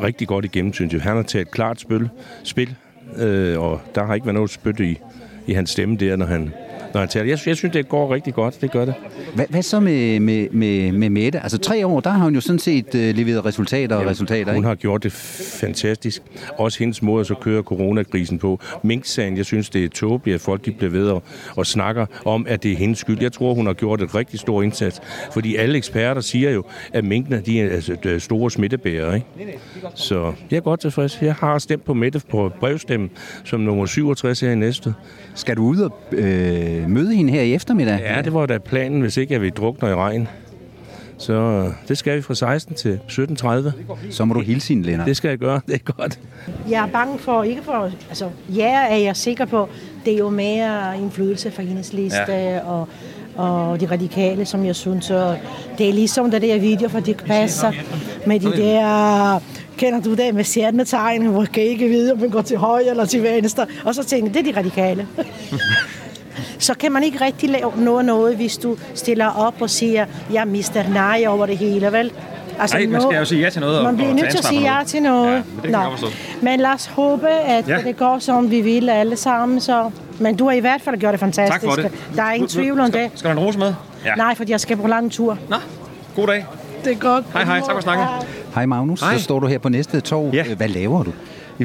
Speaker 19: rigtig godt igennem, synes jeg. Han har taget et klart spil, spil øh, og der har ikke været noget spyt i, i hans stemme der, når han, når han taler. Jeg, jeg synes, det går rigtig godt. Det gør det.
Speaker 3: Hvad, hvad så med, med, med, med Mette? Altså tre år, der har hun jo sådan set øh, leveret resultater og resultater,
Speaker 19: Hun
Speaker 3: ikke?
Speaker 19: har gjort det fantastisk. Også hendes måde at så køre coronakrisen på. Mink-sagen, jeg synes, det er tåbeligt, at folk de bliver ved og, og snakker om, at det er hendes skyld. Jeg tror, hun har gjort et rigtig stor indsats. Fordi alle eksperter siger jo, at minkene de er altså, store smittebærere. Ikke? Så jeg er godt tilfreds. Jeg har stemt på Mette på brevstemmen som nummer 67 her i næste.
Speaker 3: Skal du ud og øh, møde hende her i eftermiddag?
Speaker 19: Ja, det var da planen, hvis ikke jeg vil drukne i regn. Så øh, det skal vi fra 16 til 17.30.
Speaker 3: Så må du hilse hende, Lennart.
Speaker 19: Det skal jeg gøre. Det er godt.
Speaker 20: Jeg er bange for, ikke for, altså, ja er jeg sikker på, det er jo mere indflydelse fra hendes liste ja. og, og de radikale, som jeg synes, og det er ligesom det der video fra Dirk Passer, med de der, kender du det med stjernetegn, hvor kan ikke vide, om man går til højre eller til venstre, og så tænker jeg, det er de radikale. så kan man ikke rigtig lave noget, noget, hvis du stiller op og siger, jeg mister nej over det hele, vel? Altså,
Speaker 21: Ej, man skal jo sige ja til noget og-
Speaker 20: Man bliver nødt til at sige ja til noget.
Speaker 21: Ja, men det forstå.
Speaker 20: Men lad os håbe, at
Speaker 21: Ja.
Speaker 20: det går, som vi vil alle sammen. Så. Men du har i hvert fald gjort det fantastisk.
Speaker 21: Tak for det.
Speaker 20: Der er ingen tvivl om det.
Speaker 21: Skal du en rose med?
Speaker 20: Ja. Nej, fordi jeg skal på lang tur.
Speaker 21: Nå, god dag.
Speaker 20: Det er godt.
Speaker 21: Hej, hej. Tak for snakken.
Speaker 3: Hej Magnus,
Speaker 21: Hej.
Speaker 3: så står du her på næste torv. Ja. Hvad laver du?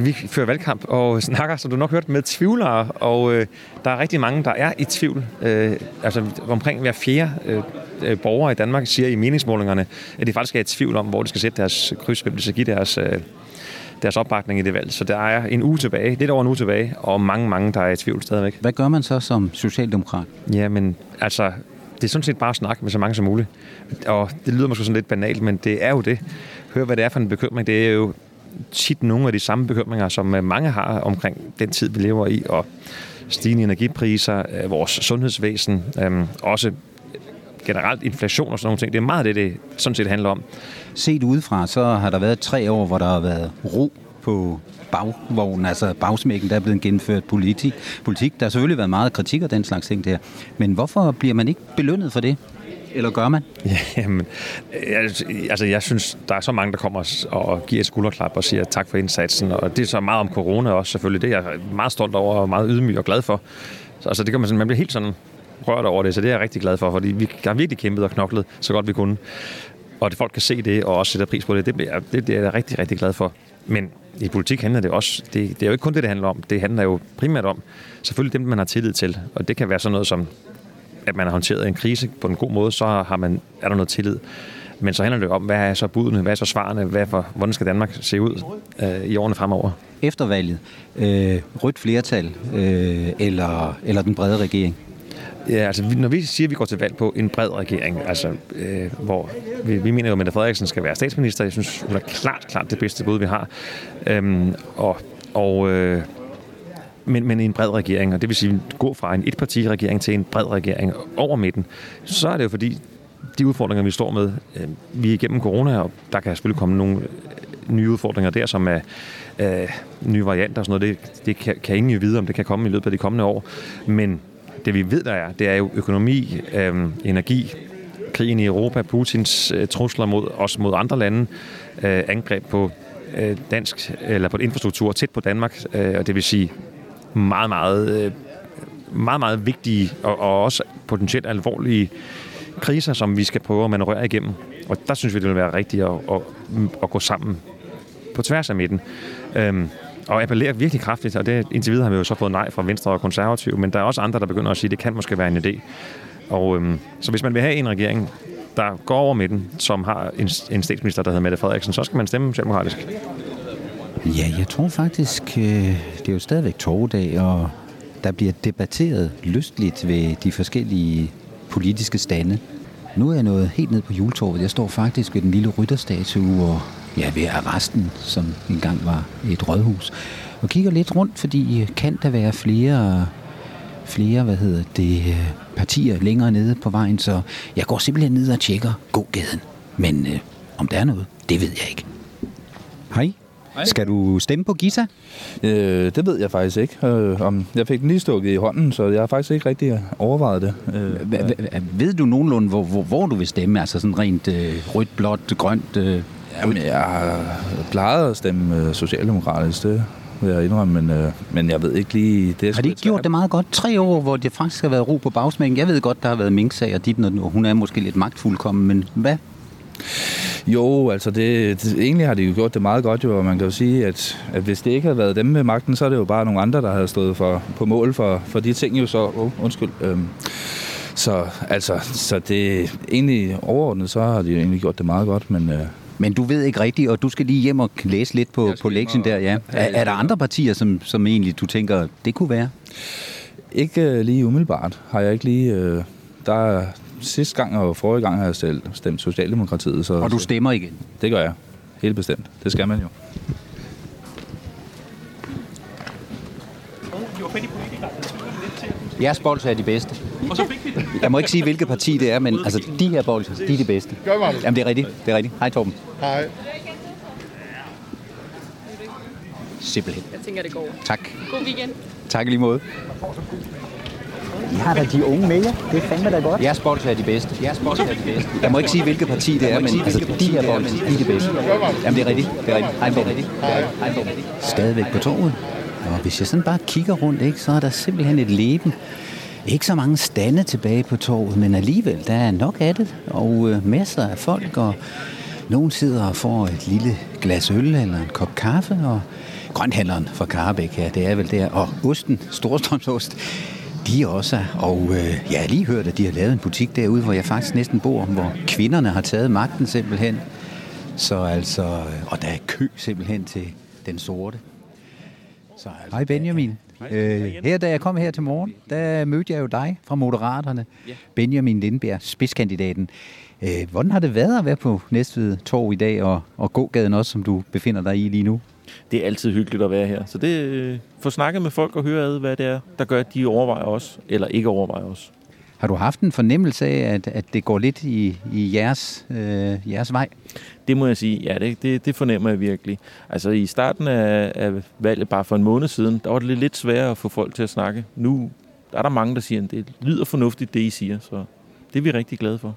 Speaker 21: Vi fører valgkamp og snakker, som du nok hørt, med tvivlere, og øh, der er rigtig mange, der er i tvivl. Øh, altså omkring hver fjerde øh, øh, borger i Danmark siger i meningsmålingerne, at de faktisk er i tvivl om, hvor de skal sætte deres kryds, hvem de skal give deres, øh, deres opbakning i det valg. Så der er en uge tilbage, lidt over en uge tilbage, og mange, mange, der er i tvivl stadigvæk.
Speaker 3: Hvad gør man så som socialdemokrat?
Speaker 21: Jamen, altså, det er sådan set bare at snakke med så mange som muligt. Og det lyder måske sådan lidt banalt, men det er jo det. Hør, hvad det er for en bekymring. Det er jo tit nogle af de samme bekymringer, som øh, mange har omkring den tid, vi lever i, og stigende energipriser, øh, vores sundhedsvæsen, øh, også generelt inflation og sådan nogle ting. Det er meget det, det sådan set handler om.
Speaker 3: Set udefra, så har der været tre år, hvor der har været ro på bagvognen, altså bagsmækken, der er blevet gennemført politik. politik. Der har selvfølgelig været meget kritik og den slags ting der. Men hvorfor bliver man ikke belønnet for det? Eller gør man?
Speaker 21: Jamen, jeg, altså jeg synes, der er så mange, der kommer og giver et skulderklap og siger tak for indsatsen. Og det er så meget om corona også selvfølgelig. Det er jeg meget stolt over og meget ydmyg og glad for. Så altså, det kan man, sådan, man bliver helt sådan rørt over det, så det er jeg rigtig glad for, fordi vi har virkelig kæmpet og knoklet så godt vi kunne. Og at folk kan se det og også sætter pris på det, det, bliver, det, det er jeg rigtig, rigtig glad for. Men i politik handler det også, det, det er jo ikke kun det, det handler om. Det handler jo primært om, selvfølgelig dem, man har tillid til. Og det kan være sådan noget som, at man har håndteret en krise på en god måde, så har man, er der noget tillid. Men så handler det om, hvad er så budene, hvad er så svarene, hvad for, hvordan skal Danmark se ud øh, i årene fremover?
Speaker 3: Efter valget, øh, rødt flertal øh, eller, eller den brede regering?
Speaker 21: Ja, altså når vi siger, at vi går til valg på en bred regering, altså øh, hvor vi, vi mener jo, at Mette Frederiksen skal være statsminister. Jeg synes, hun er klart, klart det bedste bud, vi har. Øhm, og, og, øh, men, men i en bred regering, og det vil sige gå fra en etpartiregering til en bred regering over midten, så er det jo fordi, de udfordringer, vi står med, øh, vi er igennem corona, og der kan selvfølgelig komme nogle øh, nye udfordringer der, som er øh, nye varianter og sådan noget. Det, det kan, kan ingen jo vide, om det kan komme i løbet af de kommende år. Men det vi ved, der er, det er jo økonomi, øh, energi, krigen i Europa, Putins øh, trusler mod os mod andre lande, øh, angreb på øh, dansk eller på infrastruktur tæt på Danmark, øh, og det vil sige meget, meget, øh, meget, meget vigtige og, og også potentielt alvorlige kriser, som vi skal prøve at manøvrere igennem. Og der synes vi, det vil være rigtigt at, at, at gå sammen på tværs af midten. Øhm, og appellerer virkelig kraftigt, og det, indtil videre har vi jo så fået nej fra Venstre og Konservative, men der er også andre, der begynder at sige, at det kan måske være en idé. Og øhm, så hvis man vil have en regering, der går over midten, som har en, en statsminister, der hedder Mette Frederiksen, så skal man stemme demokratisk.
Speaker 3: Ja, jeg tror faktisk, øh, det er jo stadigvæk torvedag, og der bliver debatteret lystligt ved de forskellige politiske stande. Nu er jeg nået helt ned på juletorvet. Jeg står faktisk ved den lille rytterstatue og ja, ved arresten, som engang var et rådhus. Og kigger lidt rundt, fordi øh, kan der være flere, flere hvad hedder det, øh, partier længere nede på vejen, så jeg går simpelthen ned og tjekker gågaden. Men øh, om der er noget, det ved jeg ikke. Hej.
Speaker 22: Hej.
Speaker 3: Skal du stemme på Gita?
Speaker 22: Øh, det ved jeg faktisk ikke. Øh, om jeg fik den lige stukket i hånden, så jeg har faktisk ikke rigtig overvejet det. Øh,
Speaker 3: Ved du nogenlunde, hvor, hvor, hvor du vil stemme? Altså sådan rent øh, rødt, blåt, grønt? Øh,
Speaker 22: Jamen, jeg har plejet at stemme øh, socialdemokratisk, det vil jeg indrømme, men, øh, men jeg ved ikke lige... Det
Speaker 3: har de ikke gjort det meget godt? Tre år, hvor det faktisk har været ro på bagsmækken. Jeg ved godt, der har været minksager dit, og hun er måske lidt magtfuldkommen, men hvad?
Speaker 22: Jo, altså det, det, egentlig har de jo gjort det meget godt jo, og man kan jo sige, at, at hvis det ikke havde været dem med magten, så er det jo bare nogle andre, der havde stået for, på mål for, for de ting jo så, oh, undskyld, øhm, så altså, så det egentlig overordnet, så har de jo egentlig gjort det meget godt, men... Øh,
Speaker 3: Men du ved ikke rigtigt, og du skal lige hjem og læse lidt på, på lektien der, ja. Er, er der andre partier, som, som egentlig du tænker, det kunne være?
Speaker 22: Ikke øh, lige umiddelbart, har jeg ikke lige... Øh, der er, sidste gang og forrige gang har jeg stemt, stemt Socialdemokratiet. Så,
Speaker 3: Og du stemmer igen?
Speaker 22: Det gør jeg. Helt bestemt. Det skal man jo.
Speaker 3: Jeres bolse er de bedste.
Speaker 1: Og så fik vi.
Speaker 3: Jeg må ikke sige, hvilket parti det er, men altså, de her bolse, de er de bedste.
Speaker 2: Gør man det?
Speaker 3: Jamen, det er rigtigt. Det er rigtigt. Hej, Torben.
Speaker 2: Hej.
Speaker 3: Simpelthen.
Speaker 15: Jeg tænker, det går.
Speaker 3: Tak.
Speaker 15: God weekend.
Speaker 3: Tak i lige måde.
Speaker 23: I har da de unge med jer. Det er fandme da godt.
Speaker 3: Jeres bolse er de bedste. Jeres bolse er de bedste. Jeg må ikke sige, hvilket parti det er, men altså, de her bolse, de er de bedste. Jamen, det er rigtigt. Det er rigtigt. Hej, Torben. Stadigvæk på torvet. Og hvis jeg sådan bare kigger rundt, ikke, så er der simpelthen et leben. Ikke så mange stande tilbage på torvet, men alligevel, der er nok af det. Og øh, masser af folk, og nogen sidder og får et lille glas øl eller en kop kaffe, og grønthandleren fra Karabæk her, det er vel der, og osten, Storstrømsost, de er også, og øh, jeg har lige hørt, at de har lavet en butik derude, hvor jeg faktisk næsten bor, hvor kvinderne har taget magten simpelthen. Så altså, øh, og der er kø simpelthen til den sorte. Så, altså, Hej Benjamin. Øh, her, da jeg kom her til morgen, der mødte jeg jo dig fra Moderaterne.
Speaker 24: Ja.
Speaker 3: Benjamin Lindberg, spidskandidaten. Øh, hvordan har det været at være på Næstved Torv i dag, og, og gågaden også, som du befinder dig i lige nu?
Speaker 24: Det er altid hyggeligt at være her. Så det øh, få snakket med folk og høre ad, hvad det er, der gør, at de overvejer os, eller ikke overvejer os.
Speaker 3: Har du haft en fornemmelse af, at, at det går lidt i, i jeres, øh, jeres vej?
Speaker 24: Det må jeg sige, ja, det, det, det fornemmer jeg virkelig. Altså i starten af, af valget, bare for en måned siden, der var det lidt sværere at få folk til at snakke. Nu der er der mange, der siger, at det lyder fornuftigt, det I siger, så det er vi rigtig glade for.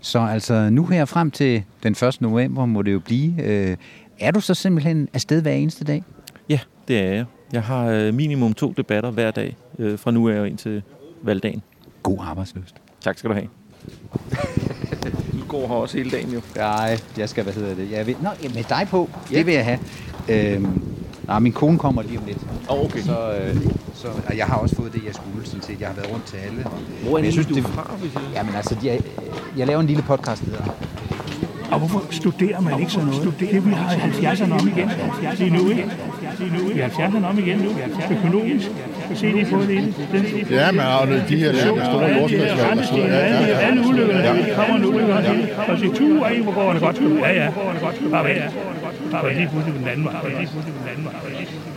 Speaker 3: Så altså nu her frem til den 1. november må det jo blive. Øh, er du så simpelthen afsted hver eneste dag?
Speaker 24: Ja, det er jeg. Jeg har øh, minimum to debatter hver dag, øh, fra nu af og ind til valgdagen.
Speaker 3: God arbejdsløst.
Speaker 24: Tak skal du have. du går her også hele dagen jo.
Speaker 3: Nej, jeg skal, hvad hedder det? Jeg ved, nå, ja, med dig på, det vil jeg have. Øhm, nej, min kone kommer lige om lidt.
Speaker 24: Oh, okay.
Speaker 3: Så, øh, så, og jeg har også fået det, jeg skulle, sådan set. Jeg har været rundt til alle.
Speaker 24: Hvor er
Speaker 3: Men jeg
Speaker 24: det, du
Speaker 3: det,
Speaker 24: fra, hvis jeg...
Speaker 3: Jamen altså, jeg, jeg laver en lille podcast, der hedder
Speaker 1: Og hvorfor studerer man ikke sådan noget? Det vi har i 70'erne om igen. Lige nu, ikke? Vi har 70'erne om igen nu. Økonomisk. Så se lige på det
Speaker 2: Ja, men og de her store
Speaker 1: Og alle de her
Speaker 2: jordskælvsvalg og sådan noget. Ja, ja,
Speaker 1: rensdyr,
Speaker 2: ja.
Speaker 1: alle ulykkerne,
Speaker 2: Ja.
Speaker 1: de kommer nu. Og sige, tu, ej, hvor går det godt. Ja, ja. Bare vent. Bare vent lige pludselig på den anden vej. Bare vent lige pludselig på den anden vej.